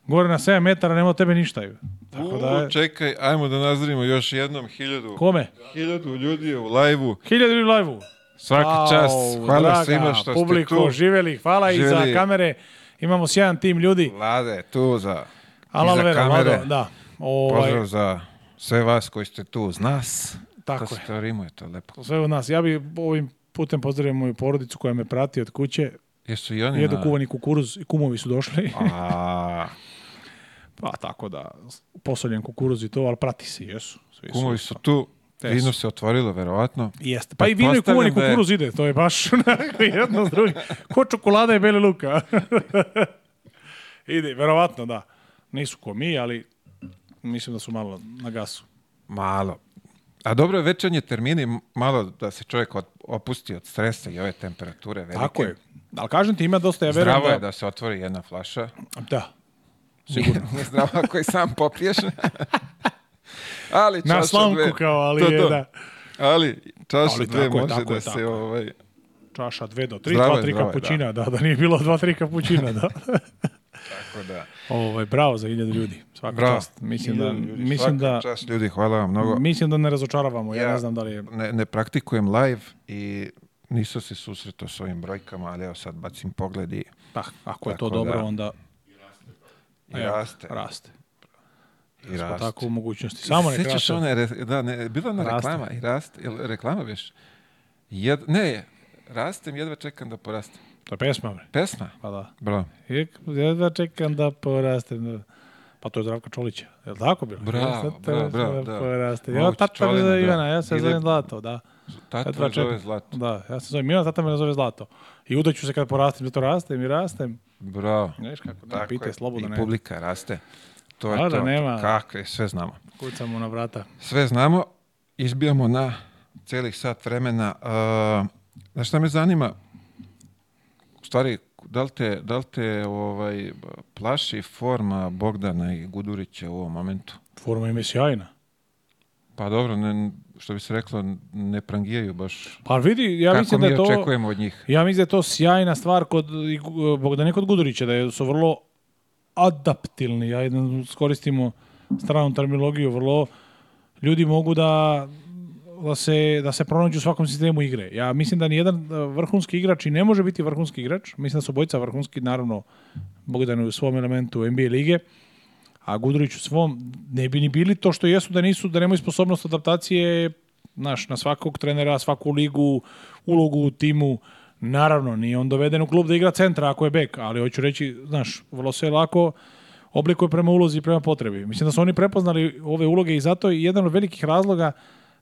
gore na 7 metara nema tebe ništa. Tako da je... čekaj, ajmo da nazrimo još jednom hiljadu. Kome? Hiljadu ljudi je u liveu. 1000 ljudi u liveu. Svaka wow, čast, hvala svima što publiku, ste tu. živeli, hvala živeli. i za kamere. Imamo sjajan tim ljudi. Vlade, tu za, Ala za vera, kamere. Vlado, da. Ovaj... Pozdrav za sve vas koji ste tu uz nas. Tako to je. To je to lepo. Sve u nas. Ja bih ovim putem pozdravio moju porodicu koja me prati od kuće. Jesu i oni Jedu na... kuvani kukuruz i kumovi su došli. A, Pa tako da, posoljen kukuruz i to, ali prati se, jesu. Svi su, Kumovi su tu, jesu. vino se otvorilo, verovatno. Jeste, pa, pa i vino i kuvani da kukuruz ide, to je baš jedno s drugim. Ko čokolada i beli luka. ide, verovatno da. Nisu ko mi, ali mislim da su malo na gasu. Malo. A dobro je večernje termini, malo da se čovjek opusti od stresa i ove temperature velike. Tako je. Ali kažem ti, ima dosta, ja verujem Zdravo da... je da se otvori jedna flaša. Da sigurno. Znam ako i sam popiješ. ali čaša Na slamku dve, kao, ali to, je, da. Ali čaša ali dve može tako, da tako. se... Ovaj... Čaša dve do tri, zdravo, dva, tri zdravo, kapućina, da. da. da, nije bilo dva, tri kapućina, da. tako da. Ovo ovaj, bravo za hiljadu ljudi. Svaka bravo, čast. Mislim da, ljudi, mislim da, čast ljudi, hvala vam mnogo. Mislim da ne razočaravamo, ja, ja ne znam da li je... Ne, ne praktikujem live i nisam se susretao s ovim brojkama, ali evo sad bacim pogled i... Pa, ako je to dobro, da, onda I e, Evo, raste. Raste. I Smo tako u mogućnosti. Samo nek raste. One, da, ne, bila na reklama i raste. Jel reklama biš? Jed, ne, rastem, jedva čekam da porastem. To je pesma, bre. Pesma? Pa da. Bravo. Jedva čekam da porastem. Da. Pa to je Zdravko Čolića. Je li tako bilo? Bravo, bravo, bravo. Da. Porastem. Ja, tačno da Ivana, ja se Ili... zovem Zlato, da. Tata me zove Zlato. Da, ja se zovem Milan, tata me zove Zlato. I udaću se kad porastem, zato rastem i rastem. Bravo. Neš kako, da, ne, pite, slobodno ne. I publika raste. To je da, to. Da nema. Kako, sve znamo. Kucamo na vrata. Sve znamo, izbijamo na celih sat vremena. Uh, znaš šta me zanima? U stvari, da li te, da li te ovaj, plaši forma Bogdana i Gudurića u ovom momentu? Forma im je sjajna. Pa dobro, ne, što bi se reklo, ne prangijaju baš. Pa vidi, ja mislim da je to... očekujemo od njih? Ja mislim da je to sjajna stvar kod Bogdana kod Gudurića, da je, su vrlo adaptilni. Ja jedan koristimo stranu terminologiju, vrlo ljudi mogu da da se, da se pronađu u svakom sistemu igre. Ja mislim da ni jedan e, vrhunski igrač i ne može biti vrhunski igrač. Mislim da su bojica vrhunski, naravno, Bogdan u svom elementu NBA lige a Gudurić u svom ne bi ni bili to što jesu da nisu, da nemaju sposobnost adaptacije naš, na svakog trenera, svaku ligu, ulogu u timu. Naravno, nije on doveden u klub da igra centra ako je bek, ali hoću reći, znaš, vrlo se lako oblikuje prema ulozi i prema potrebi. Mislim da su oni prepoznali ove uloge i zato je jedan od velikih razloga,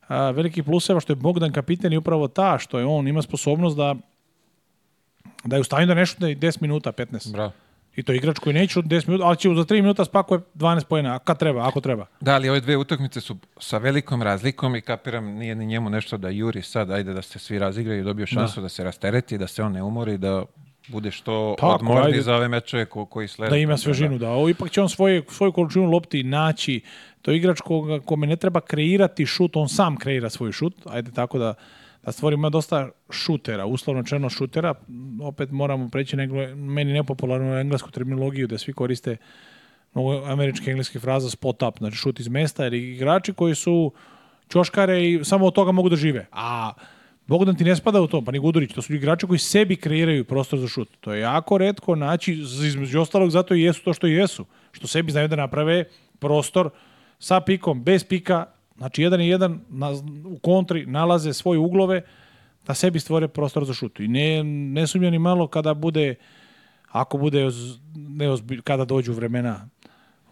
a, velikih pluseva što je Bogdan kapiten i upravo ta što je on ima sposobnost da da je u stanju da nešto da je 10 minuta, 15. Bravo. I to igrač koji neće 10 minuta, ali će za 3 minuta spakuje 12 pojena, kad treba, ako treba. Da, ali ove dve utakmice su sa velikom razlikom i kapiram nije ni njemu nešto da juri sad, ajde da se svi razigraju dobio da. šansu da. da. se rastereti, da se on ne umori, da bude što Tako, odmorni za ove mečeve ko, koji slede. Da ima da, svežinu, da. da. Ovo ipak će on svoje, svoju količinu lopti naći. To je igrač koga, kome ne treba kreirati šut, on sam kreira svoj šut. Ajde tako da da stvorimo dosta šutera, uslovno čeno šutera, opet moramo preći na meni nepopularnu englesku terminologiju da svi koriste mnogo američke engleske fraza spot up, znači šut iz mesta, jer igrači koji su čoškare i samo od toga mogu da žive. A Bogdan ti ne spada u to, pa ni Gudurić, to su igrači koji sebi kreiraju prostor za šut. To je jako redko naći, između ostalog zato i jesu to što i jesu, što sebi znaju da naprave prostor sa pikom, bez pika Znači, jedan i jedan na, u kontri nalaze svoje uglove da sebi stvore prostor za šut. I ne, ne sumnjam ni malo kada bude, ako bude, ne ozbilj, kada dođu vremena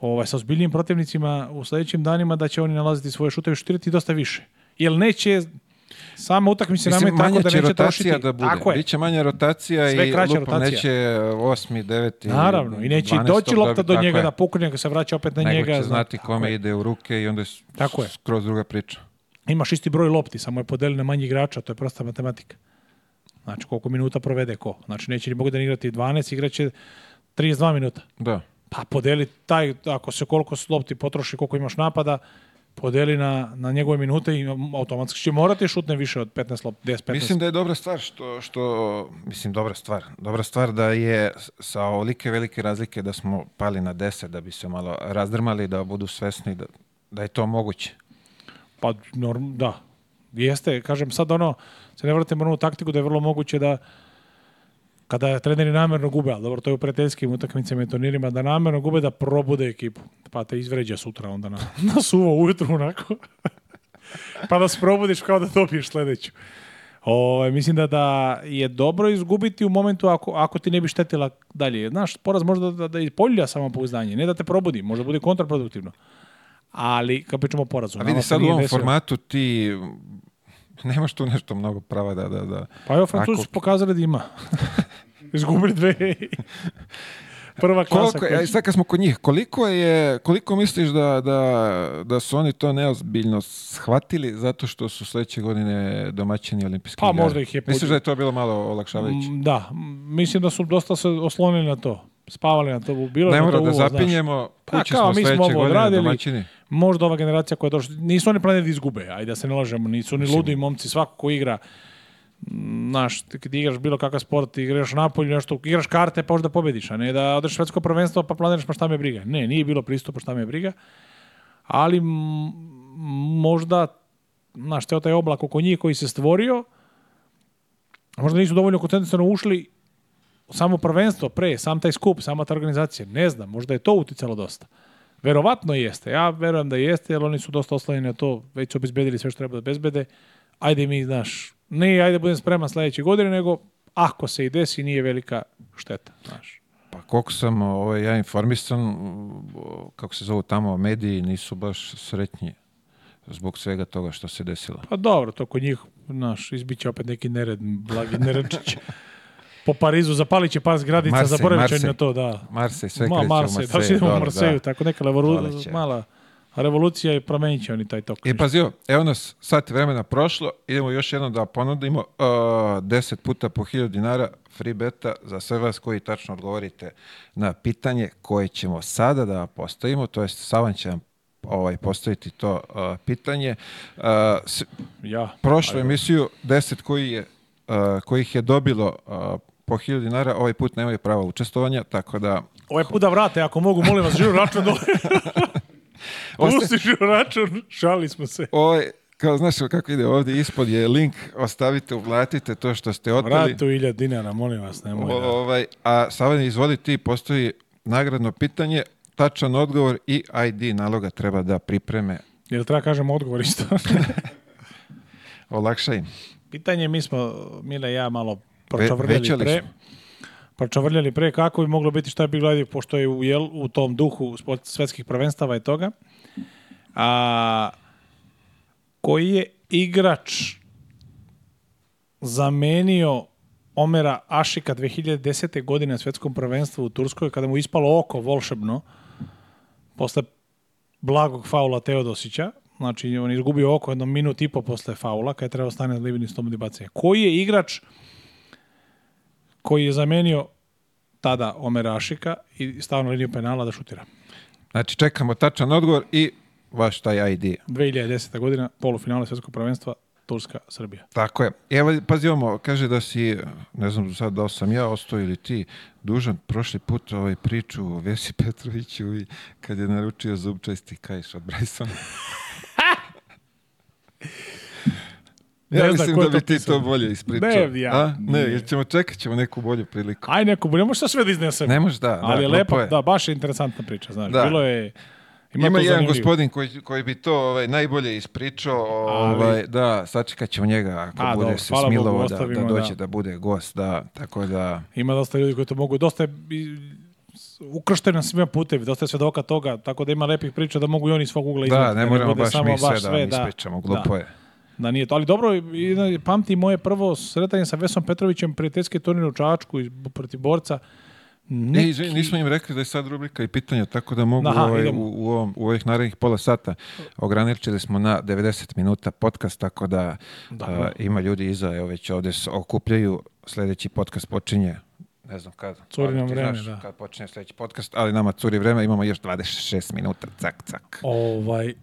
ovaj, sa ozbiljnim protivnicima u sledećim danima, da će oni nalaziti svoje šuteve i šutirati dosta više. Jer neće Samo utakmica nam je tako da neće trošiti. da bude. Tako je. Biće manja rotacija Sve i lupom rotacija. neće eh, osmi, deveti, Naravno, i neće doći lopta do njega je. da pukne, nego se vraća opet na Nego njega. Nego će znati kome je. ide u ruke i onda je tako je. skroz druga priča. Imaš isti broj lopti, samo je podeljen na manji igrača, to je prosta matematika. Znači, koliko minuta provede ko. Znači, neće ni mogu da igrati 12, igraće 32 minuta. Da. Pa podeli taj, ako se koliko lopti potroši, koliko imaš napada, podeli na, na njegove minute i automatski će morati da šutne više od 15 lop, 10, 15. Mislim da je dobra stvar što, što, mislim dobra stvar, dobra stvar da je sa ovolike velike razlike da smo pali na 10 da bi se malo razdrmali, da budu svesni da, da je to moguće. Pa, norm, da. Jeste, kažem sad ono, se ne vratimo na onu taktiku da je vrlo moguće da kada treneri namerno gube, ali dobro, to je u prijateljskim utakmicama i turnirima, da namerno gube da probude ekipu. Pa te izvređa sutra onda na, na suvo ujutru, onako. pa da se probudiš kao da dobiješ sledeću. O, ovaj, mislim da, da je dobro izgubiti u momentu ako, ako ti ne bi štetila dalje. Znaš, poraz možda da, da, da polja samo pouzdanje, ne da te probudi, možda bude kontraproduktivno. Ali, kad pričamo o porazu... A vidi, sad u ovom desio. formatu ti nemaš tu nešto mnogo prava da... da, da. Pa evo, Francus ako... pokazali da ima. Izgubili dve. Prva klasa. Koliko, koji... sad kad smo kod njih, koliko, je, koliko misliš da, da, da su oni to neozbiljno shvatili zato što su sledeće godine domaćini olimpijski Pa igre? možda ih je... Pod... Misliš da je to bilo malo olakšavajuće? Mm, da, mislim da su dosta se oslonili na to spavali na to, bilo ne mora da zapinjemo, pa, kući kao, smo mi smo ovo radili, domaćini. možda ova generacija koja je došla, nisu oni planirali da izgube, ajde da se ne lažemo, nisu oni ludi momci, svako ko igra znaš, kad igraš bilo kakav sport, igraš napolju, nešto, igraš karte pa možda pobediš, a ne da odeš svetsko prvenstvo pa planiraš pa šta me briga. Ne, nije bilo pristupa šta me briga, ali možda, znaš, teo taj oblak oko njih koji se stvorio, možda nisu dovoljno koncentrisano ušli samo prvenstvo pre, sam taj skup, sama ta organizacija, ne znam, možda je to uticalo dosta. Verovatno jeste, ja verujem da jeste, jer oni su dosta oslanjeni na to, već su obezbedili sve što treba da bezbede, ajde mi, znaš, ne ajde da budem spreman sledeće godine, nego ako se i desi nije velika šteta. Znaš. Pa koliko sam ovaj, ja informisan, kako se zovu tamo mediji, nisu baš sretnji zbog svega toga što se desilo. Pa dobro, to kod njih, naš, izbiće opet neki nered, blagi neredčić. po Parizu, zapalit će par zgradica, zaboravit će na to, da. Marsej, sve Ma, kreće u da Marseju. Da, idemo u Marseju, da. tako neka levoru, mala A revolucija je promenit će oni taj tok. I pazio, evo nas sat vremena prošlo, idemo još jednom da ponudimo uh, 10 puta po 1000 dinara free beta za sve vas koji tačno odgovorite na pitanje koje ćemo sada da postavimo, to jest Savan će vam ovaj, postaviti to uh, pitanje. Uh, s, ja. Prošlu ajde. emisiju 10 koji je, uh, kojih je dobilo uh, po 1000 dinara, ovaj put nemaju prava učestvovanja, tako da... Ovaj put da vrate, ako mogu, molim vas, žiru račun dole. Pustiš račun, šali smo se. Ovo kao, znaš kako ide ovdje, ispod je link, ostavite, uplatite to što ste oteli. Vratu ilja dinara, molim vas, nemoj. O, da. ovaj, a Savan, izvoli ti, postoji nagradno pitanje, tačan odgovor i ID naloga treba da pripreme. Jel treba kažem odgovor isto? Olakšaj. Pitanje, mi smo, Mile ja, malo pročavrljali pre. Smo pa čavrljali pre kako bi moglo biti šta bi gledali, pošto je u, jel, u tom duhu svetskih prvenstava i toga. A, koji je igrač zamenio Omera Ašika 2010. godine na svetskom prvenstvu u Turskoj, kada mu ispalo oko volšebno, posle blagog faula Teodosića, znači on je izgubio oko jedno minut i po posle faula, kada je trebao da stane Livini s tom Koji je igrač koji je zamenio tada Omer Ašika i stavno liniju penala da šutira. Znači čekamo tačan odgovor i vaš taj ID. 2010. godina, polufinale svjetskog prvenstva, Turska, Srbija. Tako je. Evo, pazi ovamo, kaže da si, ne znam sad da sam ja ostao ili ti, dužan prošli put ovaj priču o Vesi Petroviću i kad je naručio zubčasti kajš od Brajsona. Ja ne mislim da bi ti to bolje ispričao. Ne, ja. A? Ne, jer ćemo čekat ćemo neku bolju priliku. Aj neku bolju, ne možeš sve da iznesem. Ne možeš, da. da Ali da, lepo, je. da, baš je interesantna priča, znaš. Da. Bilo je... Ima, Ima jedan gospodin koji, koji bi to ovaj, najbolje ispričao, ovaj, Ali... da, sačekat ćemo njega ako A, bude dobro, se smilovo Bogu, da, da dođe da. da. bude gost, da, tako da... Ima dosta ljudi koji to mogu, dosta je ukršteni na svima putevi, dosta je svedoka toga, tako da ima lepih priča da mogu i oni svog ugla izvati. Da, ne da moramo baš mi sve da, sve, da ispričamo, glupo da. je. Da nije to, ali dobro, pamti moje prvo sretanje sa Vesom Petrovićem prijateljski turnir u Čačku i protiv borca. Neki... E, nismo im rekli da je sad rubrika i pitanja, tako da mogu Aha, ovaj, u, u, ovom, u ovih narednih pola sata ograničili smo na 90 minuta podcast, tako da, da. A, ima ljudi iza, evo već ovde se okupljaju, Sledeći podcast počinje ne znam kada. Curi nam vreme, znaš, da. Kad počinje sledeći podcast, ali nama curi vreme, imamo još 26 minuta, cak, cak. Ovaj,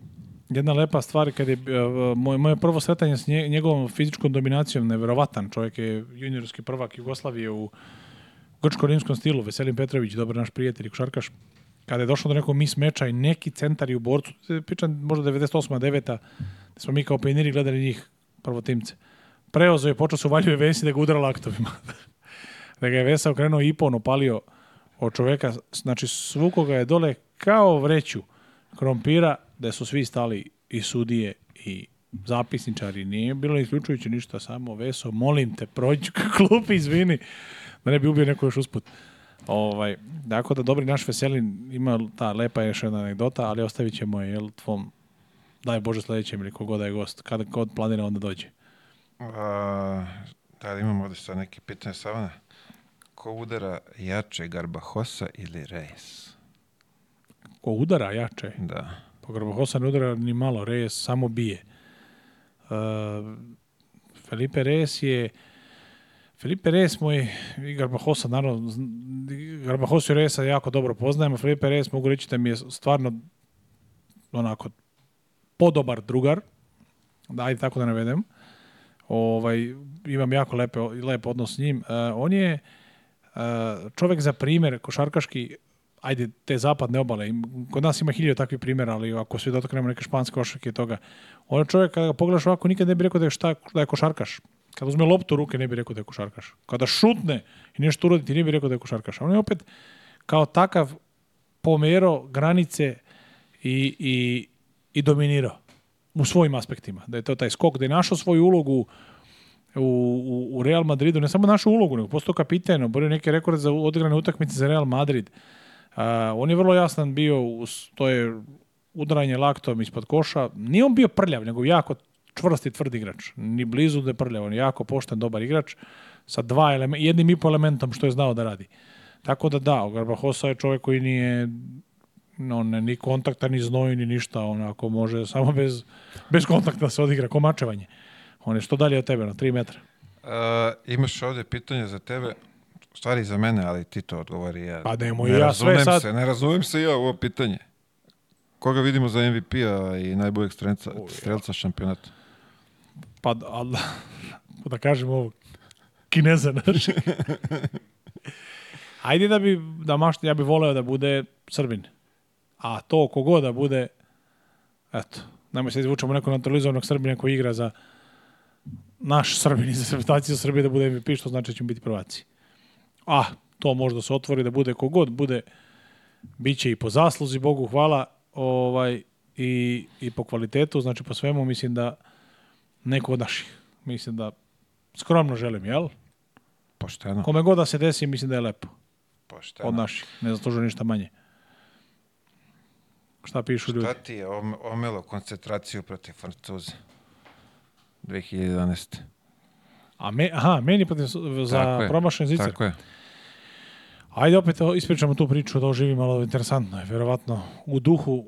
Jedna lepa stvar kad je uh, e, moj, moje prvo sretanje s njegovom fizičkom dominacijom neverovatan čovjek je juniorski prvak Jugoslavije u grčko-rimskom stilu Veselin Petrović, dobar naš prijatelj košarkaš kada je došlo do nekog mis meča i neki centar i u borcu, e, pričam možda 98. 9. da smo mi kao peniri gledali njih timce Preozo je počeo se uvaljuje Vesi da ga udara laktovima. da ga je Vesa okrenuo i pon opalio od čoveka, znači svukoga je dole kao vreću krompira, gde da su svi stali i sudije i zapisničari, nije bilo isključujući ništa, samo Veso, molim te, prođi klub, izvini, da ne bi ubio neko još usput. Ovaj, dakle, da dobri naš Veselin ima ta lepa još jedna anegdota, ali ostavit ćemo je, jel, tvom, daj Bože, sledećem ili kogoda da je gost, kada kod planira, onda dođe. A, da li imamo ovde sad neke pitanje, Savana? Ko udara jače, Garbahosa ili Reis ko udara jače. Da. Pa Grobohosa ne udara ni malo, Reyes samo bije. Uh, Felipe Reyes je Felipe Reyes moj i Garbahosa, naravno, Garbahosa i Reyesa jako dobro poznajemo. Felipe Reyes mogu reći da mi je stvarno onako podobar drugar, da ajde tako da navedem. Ovaj, imam jako lepe, lep odnos s njim. Uh, on je uh, e, čovjek za primjer košarkaški ajde, te zapadne obale, kod nas ima hiljada takvih primjera, ali ako svi dotaknemo neke španske košarke i toga, ono čovjek kada ga pogledaš ovako nikad ne bi rekao da je, šta, da je košarkaš. Kada uzme loptu u ruke ne bi rekao da je košarkaš. Kada šutne i nešto urodi ti ne bi rekao da je košarkaš. On je opet kao takav pomero granice i, i, i dominirao u svojim aspektima. Da je to taj skok, da je našao svoju ulogu u, u, Real Madridu, ne samo našu ulogu, nego postao kapiten, oborio neke rekorde za odigrane utakmice za Real Madrid on je vrlo jasan bio, to je udaranje laktom ispod koša. Nije on bio prljav, nego jako čvrst i tvrd igrač. Ni blizu da je prljav, on je jako pošten, dobar igrač sa dva elemen, jednim i po elementom što je znao da radi. Tako da da, Garbahosa je čovjek koji nije on ne, ni kontakta, ni znoj, ni ništa, onako može samo bez, bez kontakta se odigra, komačevanje. On je što dalje od tebe, na tri metra. E, imaš ovdje pitanje za tebe stvari za mene, ali ti to odgovori ja. Pa nemoj ne ja sve sad. Se, ne razumijem se ja ovo pitanje. Koga vidimo za MVP-a i najboljeg strelca, strelca šampionata? Pa da, da kažem ovo, kineza naš. Ajde da bi, da mašta, ja bih voleo da bude Srbin. A to kogod da bude, eto, nemoj se izvučemo nekog naturalizovanog Srbina koji igra za naš Srbin iz reprezentacije Srbije da bude MVP, što znači da ćemo biti prvaci ah, to možda se otvori da bude kogod bude, bit će i po zasluzi, Bogu hvala, ovaj, i, i po kvalitetu, znači po svemu mislim da neko od naših, mislim da skromno želim, jel? Pošteno. Kome god da se desi, mislim da je lepo. Pošteno. Od naših, ne zaslužuje ništa manje. Šta pišu Šta ljudi? Šta ti je omelo koncentraciju protiv Francuza 2011. A me, aha, meni protiv za promašen zicer. Tako je. Ajde opet da ispričamo tu priču, da oživi malo interesantno je, verovatno u duhu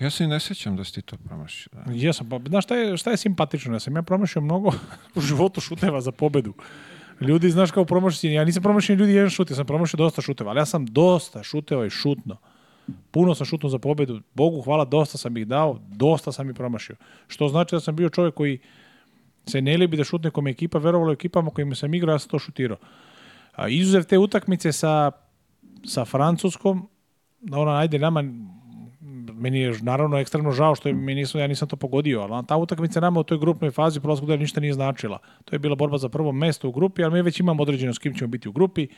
ja se i ne sećam da si ti to promašio. Da. Jesam, pa znaš šta je, šta je simpatično? Ja sam ja promašio mnogo u životu šuteva za pobedu. Ljudi, znaš kao promašio, ja nisam promašio ljudi jedan šut, ja sam promašio dosta šuteva, ali ja sam dosta šuteva i šutno. Puno sam šutno za pobedu, Bogu hvala, dosta sam ih dao, dosta sam ih promašio. Što znači da sam bio čovjek koji se ne bi da šutne kom je ekipa, verovalo ekipama kojima sam igrao, ja sam to šutirao. A izuzev te utakmice sa, sa Francuskom, da ona, ajde, nama, meni je naravno ekstremno žao što je, mi nisam, ja nisam to pogodio, ali ta utakmica nama u toj grupnoj fazi prolazku da ništa nije značila. To je bila borba za prvo mesto u grupi, ali mi već imamo određeno s kim ćemo biti u grupi,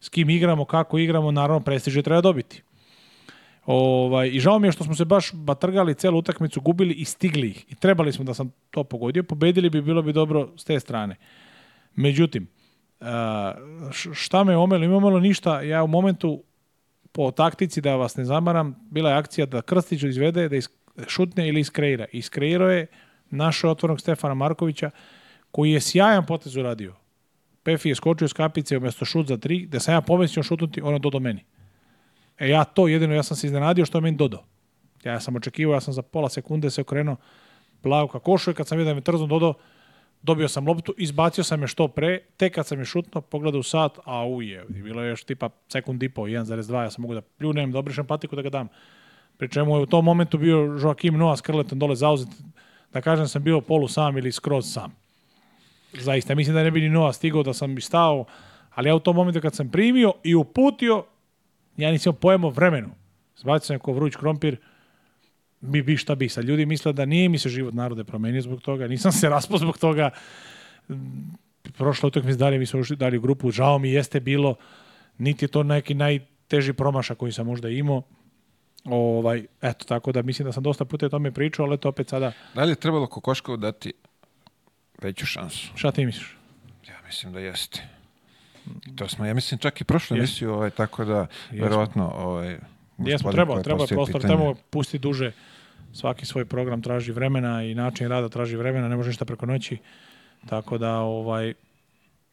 s kim igramo, kako igramo, naravno prestiže treba dobiti. Ovaj, I žao mi je što smo se baš batrgali celu utakmicu, gubili i stigli ih. I trebali smo da sam to pogodio. Pobedili bi, bilo bi dobro s te strane. Međutim, eh, šta me omelo? Ima malo ništa. Ja u momentu po taktici, da vas ne zamaram, bila je akcija da Krstić izvede, da šutne ili iskreira. Iskreirao je našo otvornog Stefana Markovića, koji je sjajan potez uradio. Pefi je skočio s kapice umjesto šut za tri, da sam ja pomislio šutnuti, ono do do meni. E ja to jedino, ja sam se iznenadio što je meni dodao. Ja sam očekivao, ja sam za pola sekunde se okrenuo plavka košu i kad sam vidio da mi trzno dodao, dobio sam loptu, izbacio sam je što pre, te kad sam je šutno, pogledao u sat, a uje, bilo je još tipa sekund i po, 1.2, ja sam mogu da pljunem, da obrišem patiku, da ga dam. Pri čemu je u tom momentu bio Joakim Noa s dole zauzet, da kažem sam bio polu sam ili skroz sam. Zaista, mislim da ne bi ni Noa stigao da sam mi stao, ali ja u tom momentu kad sam primio i uputio, ja nisam pojemo vremenu. Zbacio sam ko vruć krompir, bi, bi šta bi. Sad ljudi misle da nije mi se život narode promenio zbog toga, nisam se raspao zbog toga. Prošla utakmica dalje mi smo ušli dalje grupu, žao mi jeste bilo, niti je to neki najteži promašak koji sam možda imao. Ovaj, eto, tako da mislim da sam dosta puta o tome pričao, ali to opet sada... Da li je trebalo Kokoškovu dati veću šansu? Šta ti misliš? Ja mislim da jeste. To smo, ja mislim, čak i prošle emisije, ovaj, tako da, Jesmo. verovatno, ovaj, Jesmo, treba, treba prostor, treba pusti duže. Svaki svoj program traži vremena i način rada traži vremena, ne može ništa preko noći. Tako da, ovaj,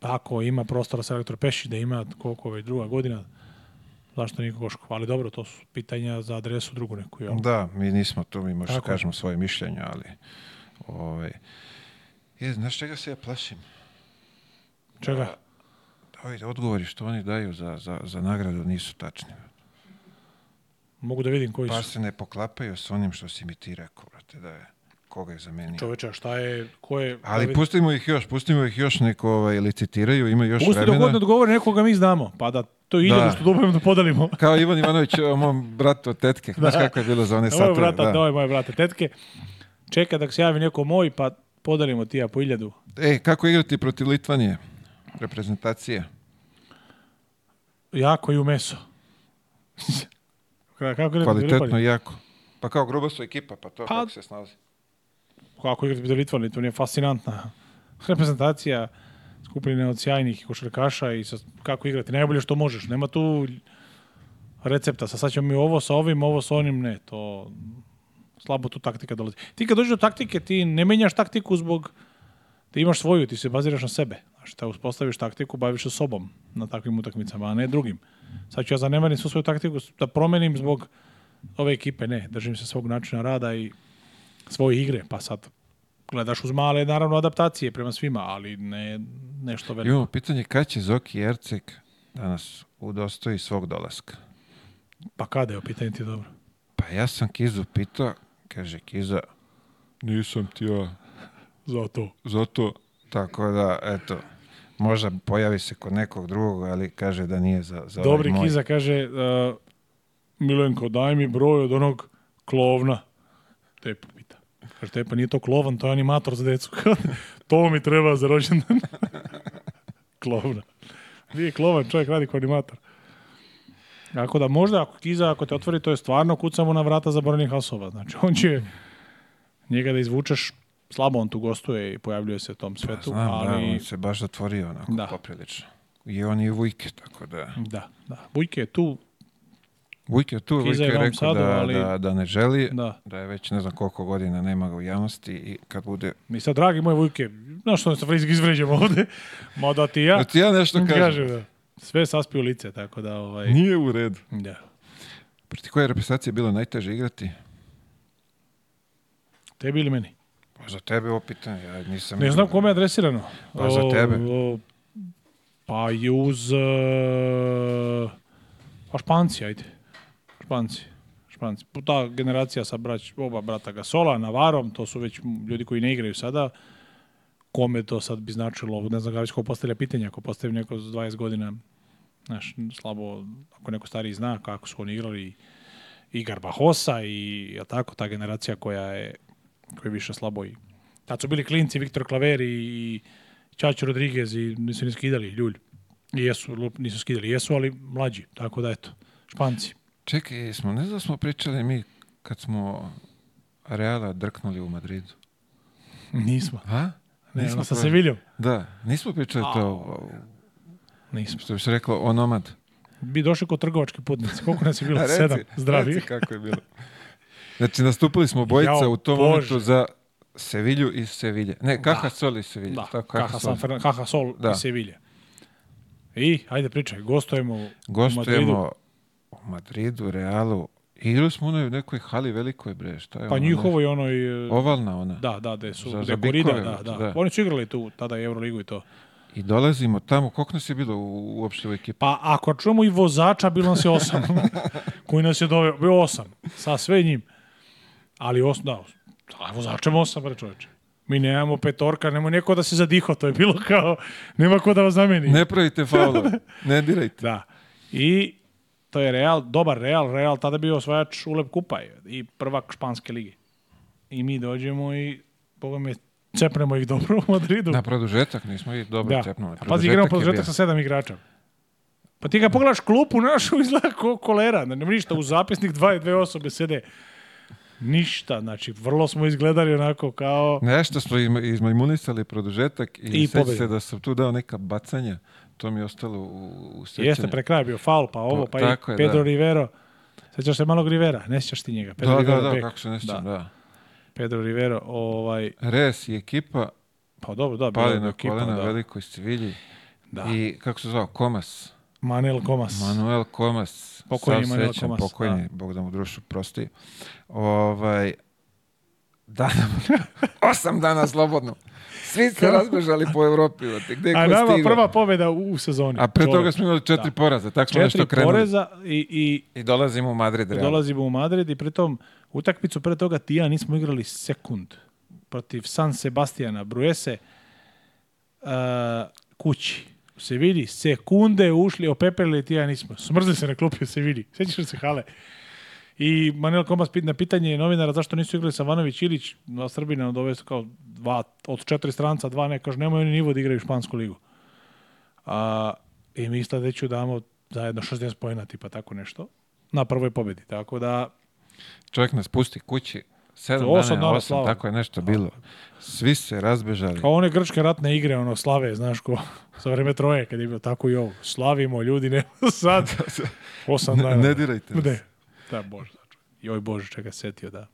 ako ima prostora sa Elektor Peši, da ima koliko već ovaj, druga godina, zašto niko Koško? Ali dobro, to su pitanja za adresu drugu neku. Jel? Da, mi nismo tu, mi možda kažemo svoje mišljenje, ali... Ovaj, je, znaš čega se ja plašim? Čega? Da, Ovi odgovori što oni daju za, za, za nagradu nisu tačni. Mogu da vidim koji pa su. Pa se ne poklapaju s onim što si mi ti rekao, brate, da je koga je zamenio. Čoveče, šta je, ko je... Ali da pustimo ih još, pustimo ih još neko ovaj, licitiraju, ima još Pusti vremena. Pusti dok da odgovore nekoga mi znamo, pa da to je da. što dobijemo da podelimo. Kao Ivan Ivanović, mom bratu od tetke, da. znaš kako je bilo za one satove. brata, da. da. ovo je moje brate tetke. Čeka da se javi neko moj, pa podelimo ti ja po iljadu. E, kako igrati protiv Litvanije? reprezentacija? Jako i u meso. Kako Kvalitetno jako. Pa kao gruba su ekipa, pa to pa, kako se snalazi. Kako igrati protiv Litvanije, to je fascinantna reprezentacija skupljena od sjajnih košarkaša i sa, kako igrati najbolje što možeš. Nema tu recepta, sa sad ćemo mi ovo sa ovim, ovo sa onim, ne, to slabo tu taktika dolazi. Ti kad dođeš do taktike, ti ne menjaš taktiku zbog da imaš svoju, ti se baziraš na sebe šta uspostaviš taktiku, baviš se sobom na takvim utakmicama, a ne drugim. Sad ću ja zanemarim svoju taktiku da promenim zbog ove ekipe, ne, držim se svog načina rada i svoje igre, pa sad gledaš uz male, naravno, adaptacije prema svima, ali ne nešto veliko. Jo, pitanje kada će Zoki Ercek danas udostoji svog dolaska? Pa kada je, pitanje ti dobro. Pa ja sam Kizu pitao, kaže Kiza, nisam ti ja. Zato. Zato, tako da, eto, Možda pojavi se kod nekog drugog, ali kaže da nije za, za ovaj Dobri ovaj moj. Kiza kaže, uh, Milenko, daj mi broj od onog klovna. Tepa pita. Kaže, Tepa, nije to klovan, to je animator za decu. to mi treba za rođendan. klovna. Nije klovan, čovjek radi kao animator. Ako da možda ako Kiza, ako te otvori, to je stvarno kucamo na vrata zaboravljenih hasova. Znači, on će njega da izvučeš slabo on tu gostuje i pojavljuje se u tom pa, svetu. Pa, znam, da, ali... da, on se baš zatvorio onako da. poprilično. I on je Vujke, tako da... Da, da. Vujke je tu, Vujke je tu, Vujke je rekao da, sadu, da, ali... da, da ne želi, da. da je već ne znam koliko godina nema ga u javnosti i kad bude... Mi sad, dragi moj Vujke, znaš što se frizgi izvređamo ovde, ma da ti ja... Da ti ja nešto kažem. kažem da. Sve saspio lice, tako da... Ovaj... Nije u redu. Da. Proti koje reprezentacije je bilo najteže igrati? Tebi ili meni? Pa za tebe ovo pitanje, ja nisam... Ne znam kome je adresirano. Pa za tebe. O, o, pa je uz... Uh, pa Španci, ajde. Španci. Španci. Pa ta generacija sa brać, oba brata Gasola, Navarom, to su već ljudi koji ne igraju sada. Kome to sad bi značilo? Ne znam ga već ko postavlja pitanje. Ako postavim neko za 20 godina, znaš, slabo, ako neko stariji zna kako su oni igrali i Garbahosa i ja tako, ta generacija koja je koji više slabo i... Tad su bili klinci, Viktor Klaver i Čačo Rodriguez i nisu ni skidali, ljulj. I jesu, nisu skidali, jesu, ali mlađi, tako da eto, Španci. Čekaj, smo, ne znam da smo pričali mi kad smo Reala drknuli u Madridu. Nismo. A? Ne, nismo sa Seviljom. Da, nismo pričali A, to. O, nismo. Što bi se o nomad. Bi došli kod trgovačke putnice. Koliko nas je bilo? Sedam. Zdravi. Reci kako je bilo. Znači, nastupili smo bojica Jao, u tom Bože. momentu za Sevilju i Sevilje. Ne, da. Kaha Sol i Sevilje. Da, tako, Kaha, Kaha, Sol, Fern... Kaha Sol da. i Sevilje. I, ajde pričaj, gostujemo, gostujemo u Madridu. u Madridu, Realu. Igrali smo onoj nekoj hali velikoj bre, šta je Pa njihovo njihovoj onoj... E, Ovalna ona. Da, da, gde su, za, Gorida, da, da, da. Oni su igrali tu, tada i Euroligu i to. I dolazimo tamo, koliko nas je bilo u, uopšte u ekipi? Pa ako čujemo i vozača, bilo nas je osam. koji nas je doveo, bio osam, sa sve njim. Ali os, da, da vozačem osam, bre čoveče. Mi nemamo petorka, nema neko da se zadiho, to je bilo kao, nema ko da vas zameni. Ne pravite faulove, da, da. ne dirajte. da. I to je Real, dobar Real, Real tada bio osvajač Ulep Kupa i prvak Španske lige. I mi dođemo i, boga me, čepnemo ih dobro u Madridu. Na produžetak nismo ih dobro da. Pa Pazi, igramo produžetak sa sedam igrača. Pa ti ga pogledaš klupu našu izgleda ko kolera, da, nema ništa, u zapisnik dva i dve osobe sede. Ništa, znači vrlo smo izgledali onako kao... Nešto smo izmajmunisali produžetak i, I se da sam tu dao neka bacanja, to mi je ostalo u, u sjećanju. Jeste, prekraj bio faul, pa ovo, pa, pa i je, da. Pedro da. Rivero. Sećaš se malog Rivera, ne sjećaš ti njega. Pedro da, Rivero, da, da, kako se ne sjećam, da. da. Pedro Rivero, ovaj... Res i ekipa pa dobro, da, pali na ekipa, kolena da. velikoj Sevilji. Da. I kako se zvao, Komas. Manuel Komas. Manuel Komas pokojni Sav Manojko srećan, Pokojni, da. Bog da mu društvo prosti. Ovaj, da, osam dana slobodno. Svi ste razbežali po Evropi. Gde A nama prva pobjeda u, u sezoni. A pre čovjek. toga smo imali da. četiri da. poraza. Tako smo četiri nešto krenuli. poreza i, i, I dolazimo u Madrid. Realno. Dolazimo u Madrid i pritom utakmicu pre toga ti ja nismo igrali sekund protiv San Sebastiana Bruese uh, kući se vidi, sekunde ušli, opepeli ti ja nismo. Smrzli se na klupi, se vidi. Sjećaš se hale. I Manel Komas na pitanje novinara zašto nisu igrali sa Vanović Ilić, na Srbina ove kao dva, od četiri stranca, dva ne, kaže nemaju ni nivo da igraju Špansku ligu. A, I mi isto Stadeću damo zajedno 60 pojena, tipa tako nešto, na prvoj pobedi. Tako da... Čovjek nas pusti kući, Sedam dana, osam, slava. tako je nešto bilo. Svi se razbežali. Kao one grčke ratne igre, ono, slave, znaš ko, sa vreme troje, kad je bilo tako i ovo. Slavimo, ljudi, ne, sad, da, da. osam dana. Ne, ne dirajte. Ne, da, Bože, znači. joj Bože, čega setio, da.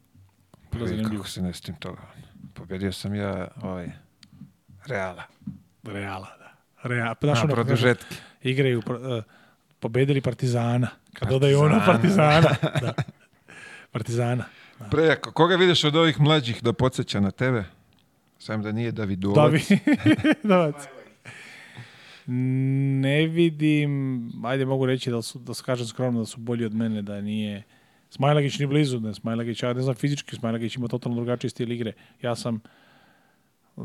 Bilo zanimljivo. Kako se ne toga. Pobedio sam ja, ovaj, Reala. Reala, da. Reala, pa, znaš, ono, produžetke. igraju, pro, uh, pobedili Partizana. Kad dodaju ono Partizana. Da. Partizana. Pre, koga vidiš od ovih mlađih da podsjeća na tebe? Sam da nije Davidovac. David Davac. Ne vidim, ajde mogu reći da su, da su kažem skromno da su bolji od mene, da nije... Smajlagić ni blizu, ne, Smajlagić, ja ne znam fizički, Smajlagić ima totalno drugačiji stil igre. Ja sam,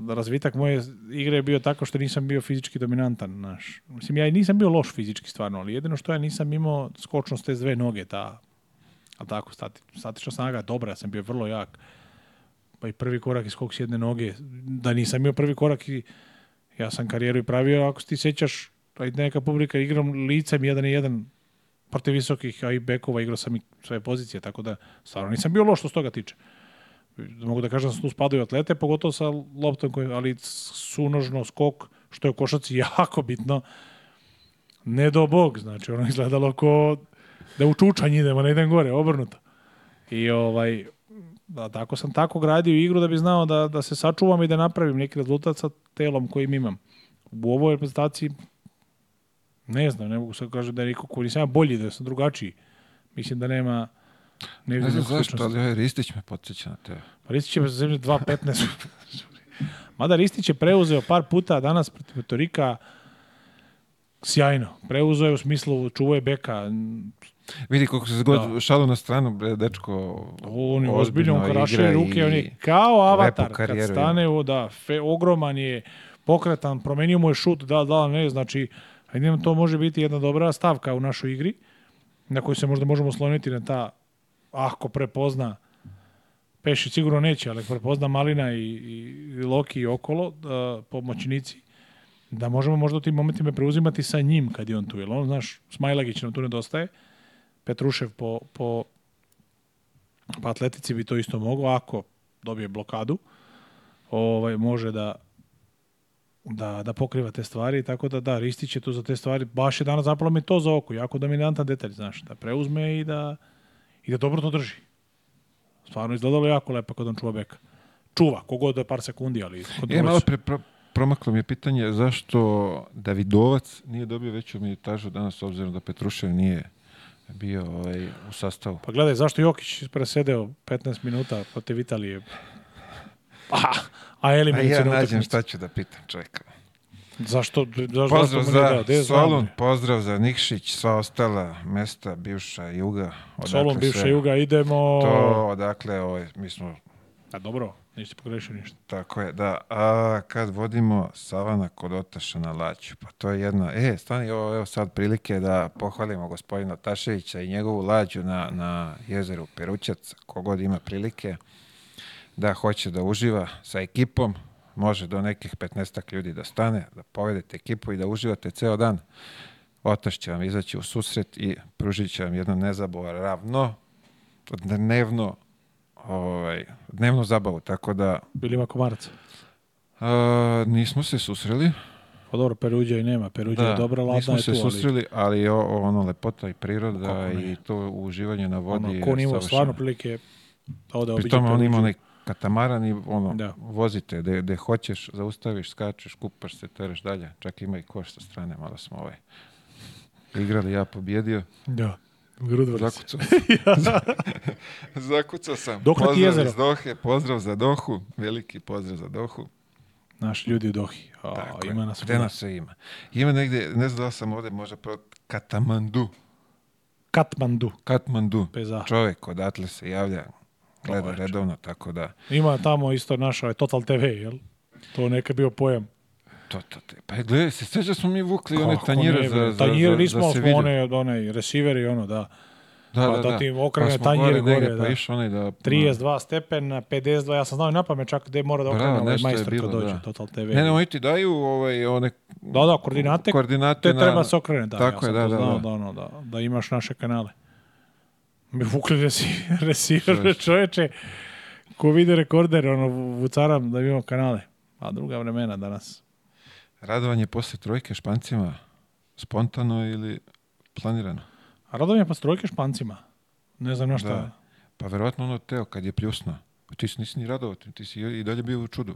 razvitak moje igre je bio tako što nisam bio fizički dominantan, znaš. Mislim, ja nisam bio loš fizički stvarno, ali jedino što ja nisam imao skočnost te dve noge, ta ali tako, stati, statična snaga, dobra, ja sam bio vrlo jak. Pa i prvi korak iz skok jedne noge, da nisam imao prvi korak i ja sam karijeru i pravio, ako ti sećaš, pa i neka publika, igram licem jedan i jedan protiv visokih, a i bekova, igrao sam i sve pozicije, tako da stvarno nisam bio loš što s toga tiče. Mogu da kažem da su tu spadaju atlete, pogotovo sa loptom, koji, ali sunožno skok, što je u košaci jako bitno, ne do bog, znači ono izgledalo kao da u čučanj idemo, ne idem gore, obrnuto. I ovaj, da, tako sam tako gradio igru da bi znao da, da se sačuvam i da napravim neki rezultat sa telom kojim imam. U ovoj reprezentaciji ne znam, ne mogu sad kažem da je niko koji nisam ja bolji, da sam drugačiji. Mislim da nema... Ne, ne znam zašto, ali Ristić me podsjeća na tebe. Pa Ristić je za 2.15. Mada Ristić je preuzeo par puta danas protiv Torika sjajno. Preuzeo je u smislu čuvao beka. Vidi koliko se god da. šalu na stranu, bre, dečko. O, on je ozbiljno, on ruke, on je kao avatar kad stane, o, da, fe, ogroman je, pokretan, promenio mu je šut, da, da, ne, znači, ajde, to može biti jedna dobra stavka u našoj igri, na koju se možda možemo sloniti na ta, ako prepozna, Pešić sigurno neće, ali prepozna Malina i, i Loki i okolo, da, pomoćnici, da možemo možda u tim momentima preuzimati sa njim kad je on tu, jer on, znaš, Smajlagić nam tu nedostaje, Petrušev po, po, po atletici bi to isto mogao, ako dobije blokadu, ovaj, može da, da, da pokriva te stvari, tako da da, Ristić je tu za te stvari, baš je danas zapalo mi to za oko, jako dominantan detalj, znaš, da preuzme i da, i da dobro to drži. Stvarno izgledalo jako lepo kod on čuva beka. Čuva, kogod da je par sekundi, ali... Kod je, malo pre, pro, promaklo mi je pitanje zašto Davidovac nije dobio veću minutažu danas, obzirom da Petrušev nije bio ovaj, u sastavu. Pa gledaj, zašto Jokić presedeo 15 minuta protiv Italije? Aha, a eliminacijna utakmica. Ja nađem šta ću da pitam čovjeka. Zašto? Da, zašto pozdrav za da, Solun, pozdrav za Nikšić, sva ostala mesta bivša Juga. Solun, bivša Juga, idemo... To odakle, ovaj, mi smo... A dobro, Niste pogrešili ništa. Tako je, da. A kad vodimo Savana kod Otaša na Laću, pa to je jedna... E, stani, ovo, evo sad prilike da pohvalimo gospodina Otaševića i njegovu Lađu na, na jezeru Perućac, kogod ima prilike da hoće da uživa sa ekipom, može do nekih 15 ljudi da stane, da povedete ekipu i da uživate ceo dan. Otaš će vam izaći u susret i pružit će vam jedno nezaboravno, dnevno ovaj, dnevnu zabavu, tako da... Bili ima komarac? A, nismo se susreli. Pa dobro, Peruđa i nema, Peruđa da, je dobra, ladna je tu. Nismo se susreli, ali o, ono, lepota i priroda i to uživanje na vodi ono, ko je imao stvarno prilike da ode Pri tome on ima onaj katamaran i ono, da. vozite gde hoćeš, zaustaviš, skačeš, kupaš se, tereš dalje. Čak ima i koš sa strane, malo smo ovaj igrali, ja pobjedio. Da. Grudvarac. Zakucao sam. Zakucao sam. Dokle pozdrav ti jezero? iz Dohe, pozdrav za Dohu, veliki pozdrav za Dohu. Naši ljudi u Dohi. O, Tako ima nas. Gde nas sve ima? Ima negde, ne znam da sam ovdje, možda pro Katamandu. Katmandu. Katmandu. Peza. Čovjek odatle se javlja, gleda redovno, tako da... Ima tamo isto naša Total TV, jel? To neka bio pojam. To, to, to. Pa gledaj, se sveđa smo mi vukli Kako one tanjire ne, za, za, tanjire nismo, da se vidi. one, one resiveri, ono, da. Da, pa da, da, da ti pa okrene pa tanjir gore. Negre, da. Pa išao onaj da... 32 stepena, 52, ja sam znao i na pamet čak gde mora da okrene Bravo, ovaj majstor bilo, kad da. dođe, da. Total TV. Ne, ne, oni ti daju ovaj, one... Da, da, koordinate, koordinate te na... treba da se okrene, da. Tako ja je, da, da, znao, da. Da, ono, da, da imaš naše kanale. Mi vukli resi, resiver, čoveče, ko vide rekorder, ono, vucaram da imamo kanale. A druga vremena danas. Radovanje posle trojke špancima, spontano ili planirano? A radovanje posle trojke špancima, ne znam na šta. Da. Pa verovatno ono teo kad je pljusno. Pa ti si nisi ni radovao, ti si i dalje bio u čudu.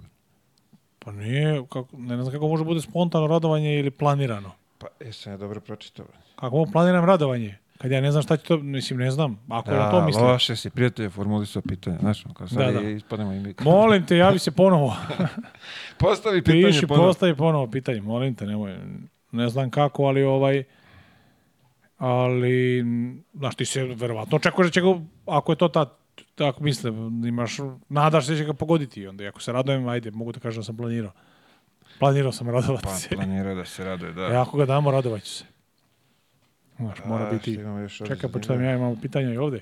Pa nije, kako, ne znam kako može da bude spontano radovanje ili planirano. Pa jesam ja dobro pročitao. Kako planirano radovanje? Kad ja ne znam šta će to, mislim, ne znam. Ako da, na to mislim. Loše si, prijatelje, formulisao pitanje. Znaš, kao sad da, da. ispademo i mi. Molim te, javi se ponovo. postavi pitanje Piši, ponovo. postavi ponovo pitanje, molim te, nemoj. Ne znam kako, ali ovaj... Ali, znaš, ti se verovatno očekuješ da će ga, ako je to ta tako mislim, imaš, nadaš se da će ga pogoditi i onda, ako se radujem, ajde, mogu da kažem da sam planirao. Planirao sam radovati pa, se. Planirao da se raduje, da. E, ako ga damo, radovat ću se. Znaš, mora biti... Čekaj, pa šta ja imamo pitanja i ovde.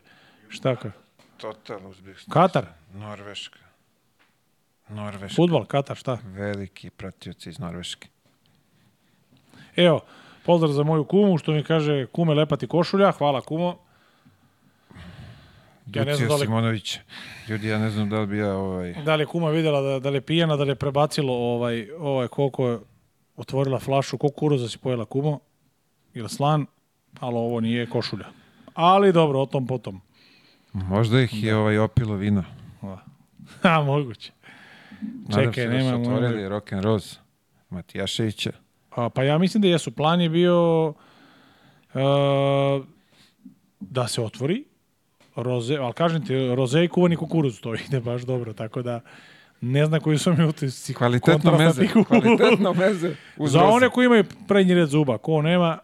Šta ka? Total Uzbekistan. Katar? Norveška. Norveška. Futbol, Katar, šta? Veliki pratioci iz Norveške. Evo, pozdrav za moju kumu, što mi kaže kume lepati košulja. Hvala kumo. Ja ne da li... Simonović. Ljudi, ja ne znam da li bi ja ovaj... Da li je kuma videla da, da li je pijena, da li je prebacilo ovaj, ovaj koliko je otvorila flašu, koliko uroza si pojela kumo, ili slan, ali ovo nije košulja. Ali dobro, o tom potom. Možda ih je da. ovaj opilo vino. A, moguće. Nadam Čekaj, se da su otvorili Rock and Rose Matijaševića. A, pa ja mislim da jesu. Plan je bio uh, da se otvori roze, ali kažem ti, roze i kuvani kukuruz, to ide baš dobro, tako da ne znam koji su mi utisci. Kvalitetno meze, kvalitetno meze. Za one koji imaju prednji red zuba, ko nema,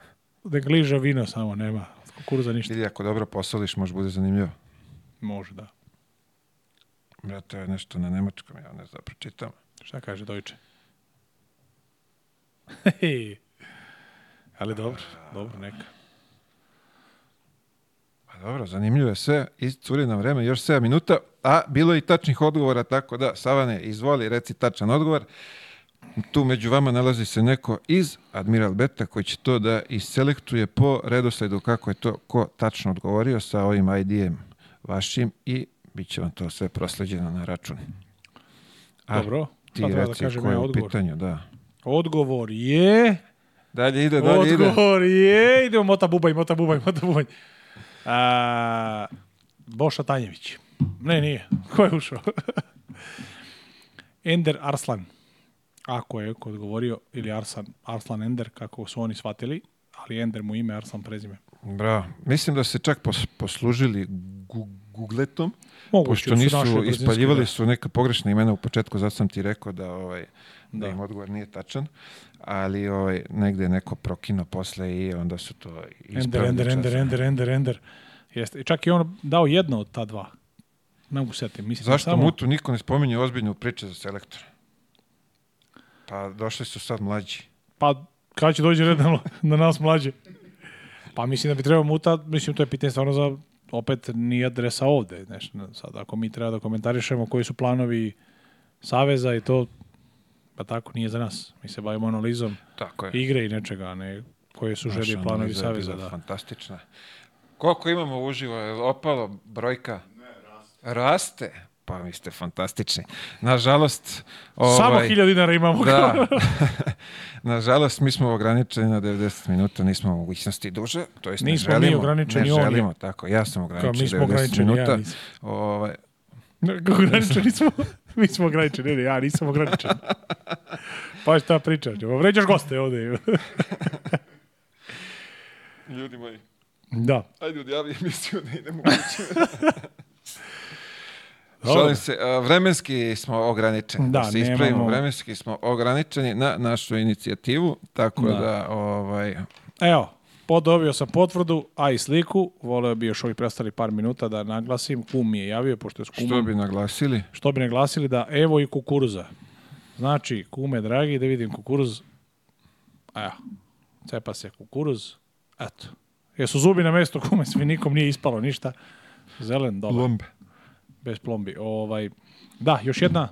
da gliža vino samo nema. Kukuruza ništa. Ili ako dobro posoliš, može bude zanimljivo. Možda. Ja, to je nešto na nemačkom, ja ne znam, pročitam. Šta kaže Dojče? Hej. Ali dobro, A... dobro, neka. Pa dobro, zanimljivo je sve. Iscuri nam vreme, još 7 minuta. A bilo je i tačnih odgovora, tako da, Savane, izvoli, reci tačan odgovor tu među vama nalazi se neko iz Admiral Beta koji će to da iselektuje po redosledu kako je to ko tačno odgovorio sa ovim ID-em vašim i bit će vam to sve prosleđeno na račun. A Dobro, ti sad pa da, da reci da kažem koje je odgovor. u da. Odgovor je... Dalje ide, dalje ide. Odgovor je... Idemo mota bubanj, mota bubanj, mota bubanj. A, Boša Tanjević. Ne, nije. Ko je ušao? Ender Arslan. Ako je Eko odgovorio, ili Arsan, Arslan Ender, kako su oni shvatili, ali Ender mu ime, Arslan prezime. Da, mislim da se čak pos, poslužili gu, Googletom, Mogući, da pošto nisu, ispaljivali su neka pogrešna imena u početku, zato sam ti rekao da, ovaj, da, da. im odgovor nije tačan, ali ovaj, negde je neko prokino posle i onda su to ispravili. Ender, Ender, časno. Ender, Ender, Ender, Jeste. I čak i on dao jedno od ta dva. Ne mogu setim. Mislim da Zašto samo... Mutu niko ne spominje ozbiljnu priču za selektora? Pa došli su sad mlađi. Pa kada će dođe red na, nas mlađe? Pa mislim da bi trebao muta, mislim to je pitanje stvarno za opet ni adresa ovde. Znaš, sad ako mi treba da komentarišemo koji su planovi Saveza i to, pa tako nije za nas. Mi se bavimo analizom tako je. igre i nečega, a ne koje su želje planovi Saveza. Da. Fantastična. Koliko imamo uživo? Je opalo brojka? Ne, raste. Raste? pa vi ste fantastični. Nažalost... Ovaj, Samo hiljad dinara imamo. Da. Nažalost, mi smo ograničeni na 90 minuta, nismo u mogućnosti duže, to jest nismo ne želimo. Mi ograničeni ne želimo, ovdje. tako, ja sam ograničen Kao, mi smo 90 ograničeni, minuta. Ja nisam. ovaj, ograničeni smo, mi smo ograničeni, ne, ja nisam ograničen. Pa šta pričaš, vređaš goste ovde. Ljudi moji. Da. Ajde, odjavi emisiju, ne idemo Šalim se, vremenski smo ograničeni. Da, da, se ispravimo, nemamo... vremenski smo ograničeni na našu inicijativu, tako da, da ovaj... Evo, Podobio sam potvrdu, a i sliku. Voleo bi još ovih prestali par minuta da naglasim. Kum mi je javio, pošto je skumom, Što bi naglasili? Što bi naglasili da evo i kukuruza. Znači, kume dragi, da vidim kukuruz. Evo, cepa se kukuruz. Eto. Jesu zubi na mesto kume, svi nikom nije ispalo ništa. Zelen, dobro. Lombe bez plombi. Ovaj, da, još jedna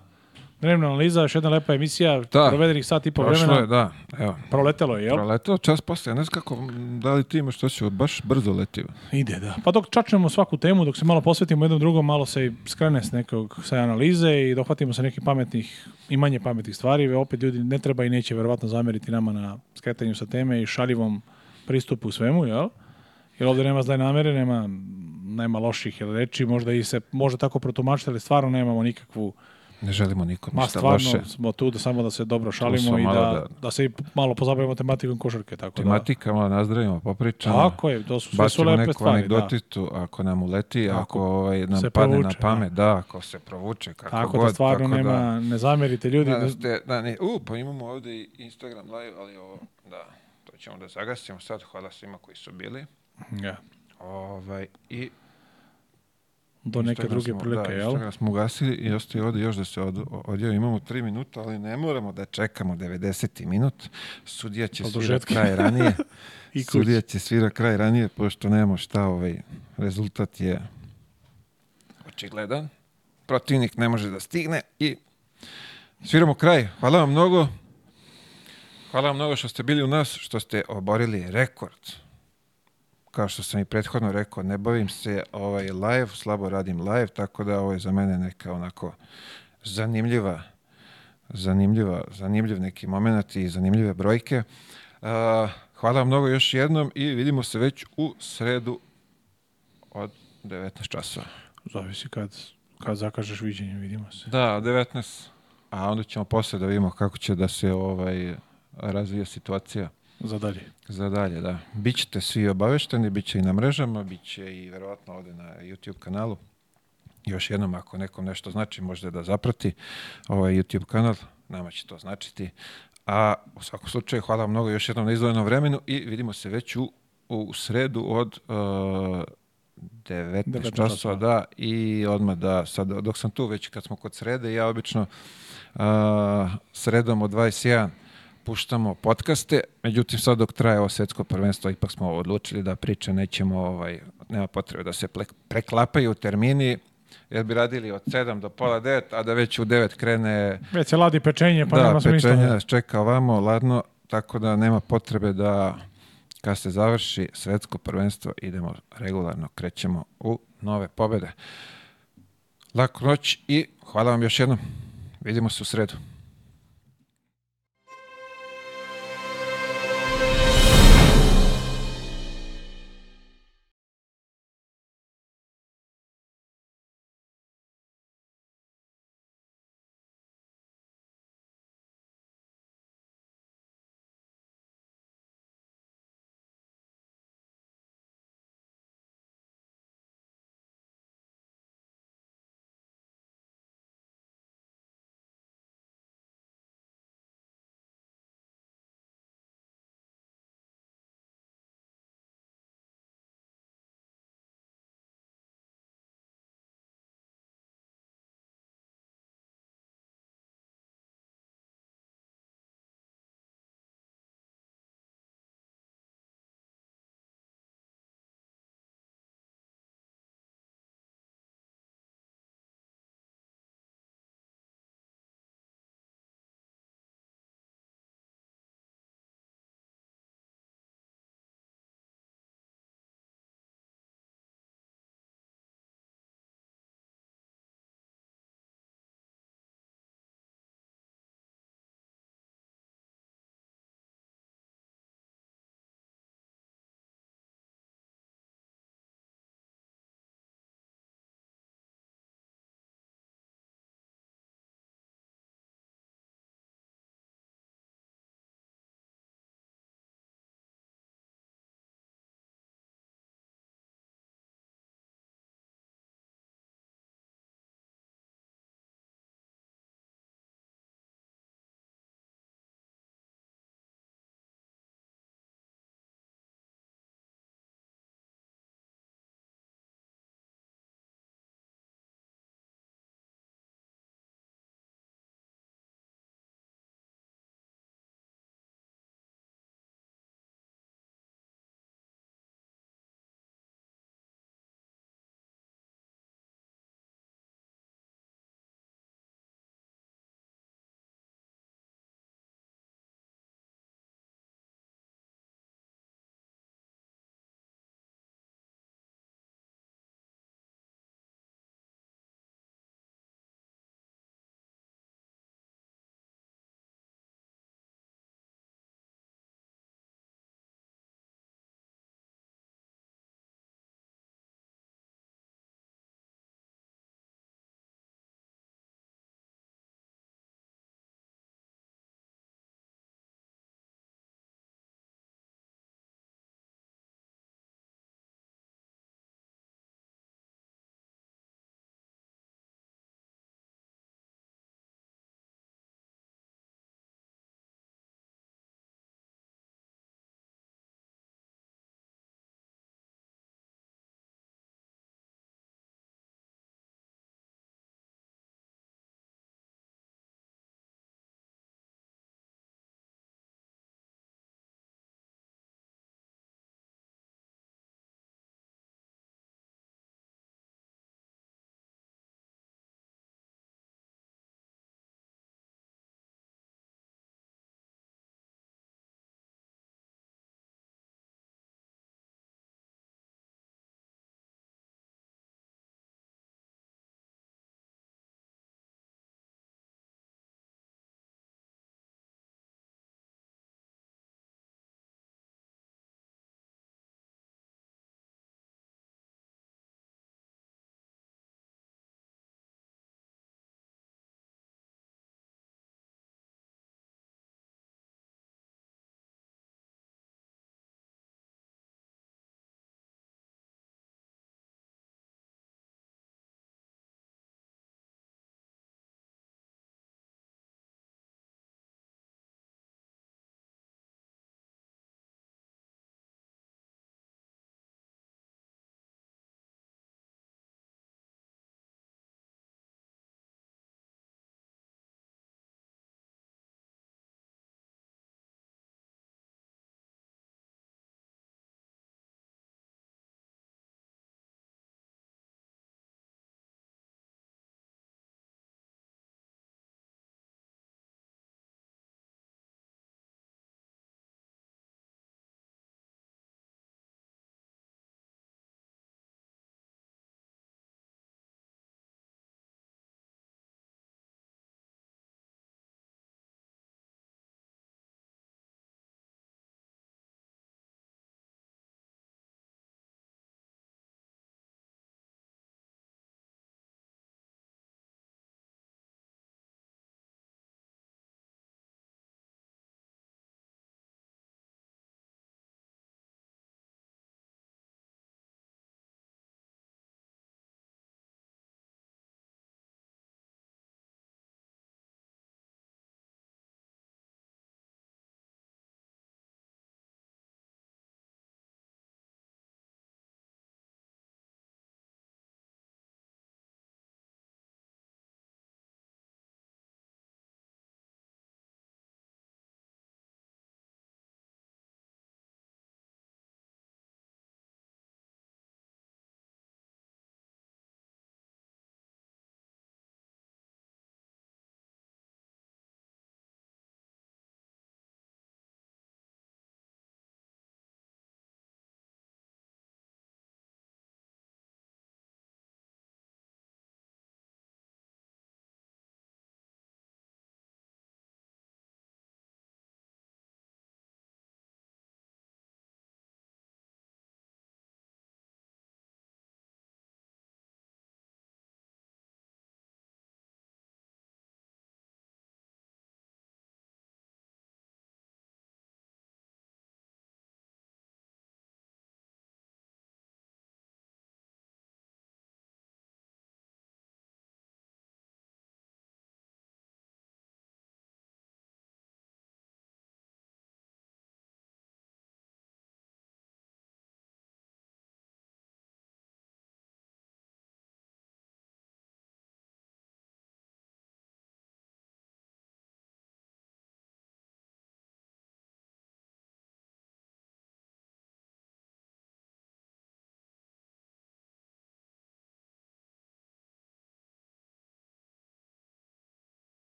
dnevna analiza, još jedna lepa emisija, da, provedenih sat i po vremena. Je, da, evo. Proletelo je, jel? Proletelo, čas posle, ne znam kako, da li ti imaš to će, baš brzo leti. Ide, da. Pa dok čačnemo svaku temu, dok se malo posvetimo jednom drugom, malo se skrene s nekog, sa analize i dohvatimo se nekih pametnih i manje pametnih stvari. Opet ljudi ne treba i neće verovatno zameriti nama na skretanju sa teme i šaljivom pristupu svemu, jel? Jer ovde nema zle namere, nema nema loših reči, možda i se može tako protumačiti, ali stvarno nemamo nikakvu ne želimo nikom ništa Ma, stvarno loše. smo tu da samo da se dobro šalimo i da, da, da, se i malo pozabavimo tematikom košarke. Tako Tematikama, da. nazdravimo, popričamo. Tako je, to su sve su lepe neku stvari. Da. anegdotitu da. ako nam uleti, ako, ako ovaj, nam padne provuče, na da. pamet, da. da. ako se provuče, kako tako da god. Da stvarno tako nema, da, ne zamerite ljudi. Da, ste, da, ne, u, pa imamo ovdje Instagram live, ali ovo, da, to ćemo da zagasimo sad. Hvala svima koji su bili. Ja. Ovaj, I do neke druge smo, prilike, da, jel? Da, smo ugasili i ostaje ovde još da se od, odjavi. Imamo tri minuta, ali ne moramo da čekamo 90. minut. Sudija će svira kraj ranije. I Sudija će svira kraj ranije, pošto nemamo šta, ovaj, rezultat je očigledan. Protivnik ne može da stigne i sviramo kraj. Hvala vam mnogo. Hvala vam mnogo što ste bili u nas, što ste oborili rekord kao što sam i prethodno rekao, ne bavim se ovaj live, slabo radim live, tako da ovo je za mene neka onako zanimljiva, zanimljiva, zanimljiv neki moment i zanimljive brojke. Uh, hvala vam mnogo još jednom i vidimo se već u sredu od 19 časova. Zavisi kad, kad zakažeš viđenje, vidimo se. Da, 19, a onda ćemo posle da vidimo kako će da se ovaj razvija situacija. Za dalje. Za dalje, da. Bićete svi obavešteni, bit će i na mrežama, bit će i verovatno ovde na YouTube kanalu. Još jednom, ako nekom nešto znači, možda da zaprati ovaj YouTube kanal, nama će to značiti. A u svakom slučaju, hvala mnogo još jednom na izdvojenom vremenu i vidimo se već u, u sredu od uh, eh, 19 časova, da, i odmah da, sad, dok sam tu već kad smo kod srede, ja obično uh, sredom od 21 puštamo podcaste, međutim sad dok traje ovo svetsko prvenstvo ipak smo odlučili da priče nećemo, ovaj, nema potrebe da se preklapaju termini, jer bi radili od 7 do pola 9, a da već u 9 krene... Već se ladi pečenje, pa da, nema smisla. Da, pečenje nas čeka ovamo, ladno, tako da nema potrebe da kad se završi svetsko prvenstvo idemo regularno, krećemo u nove pobede. Laku noć i hvala vam još jednom. Vidimo se u sredu.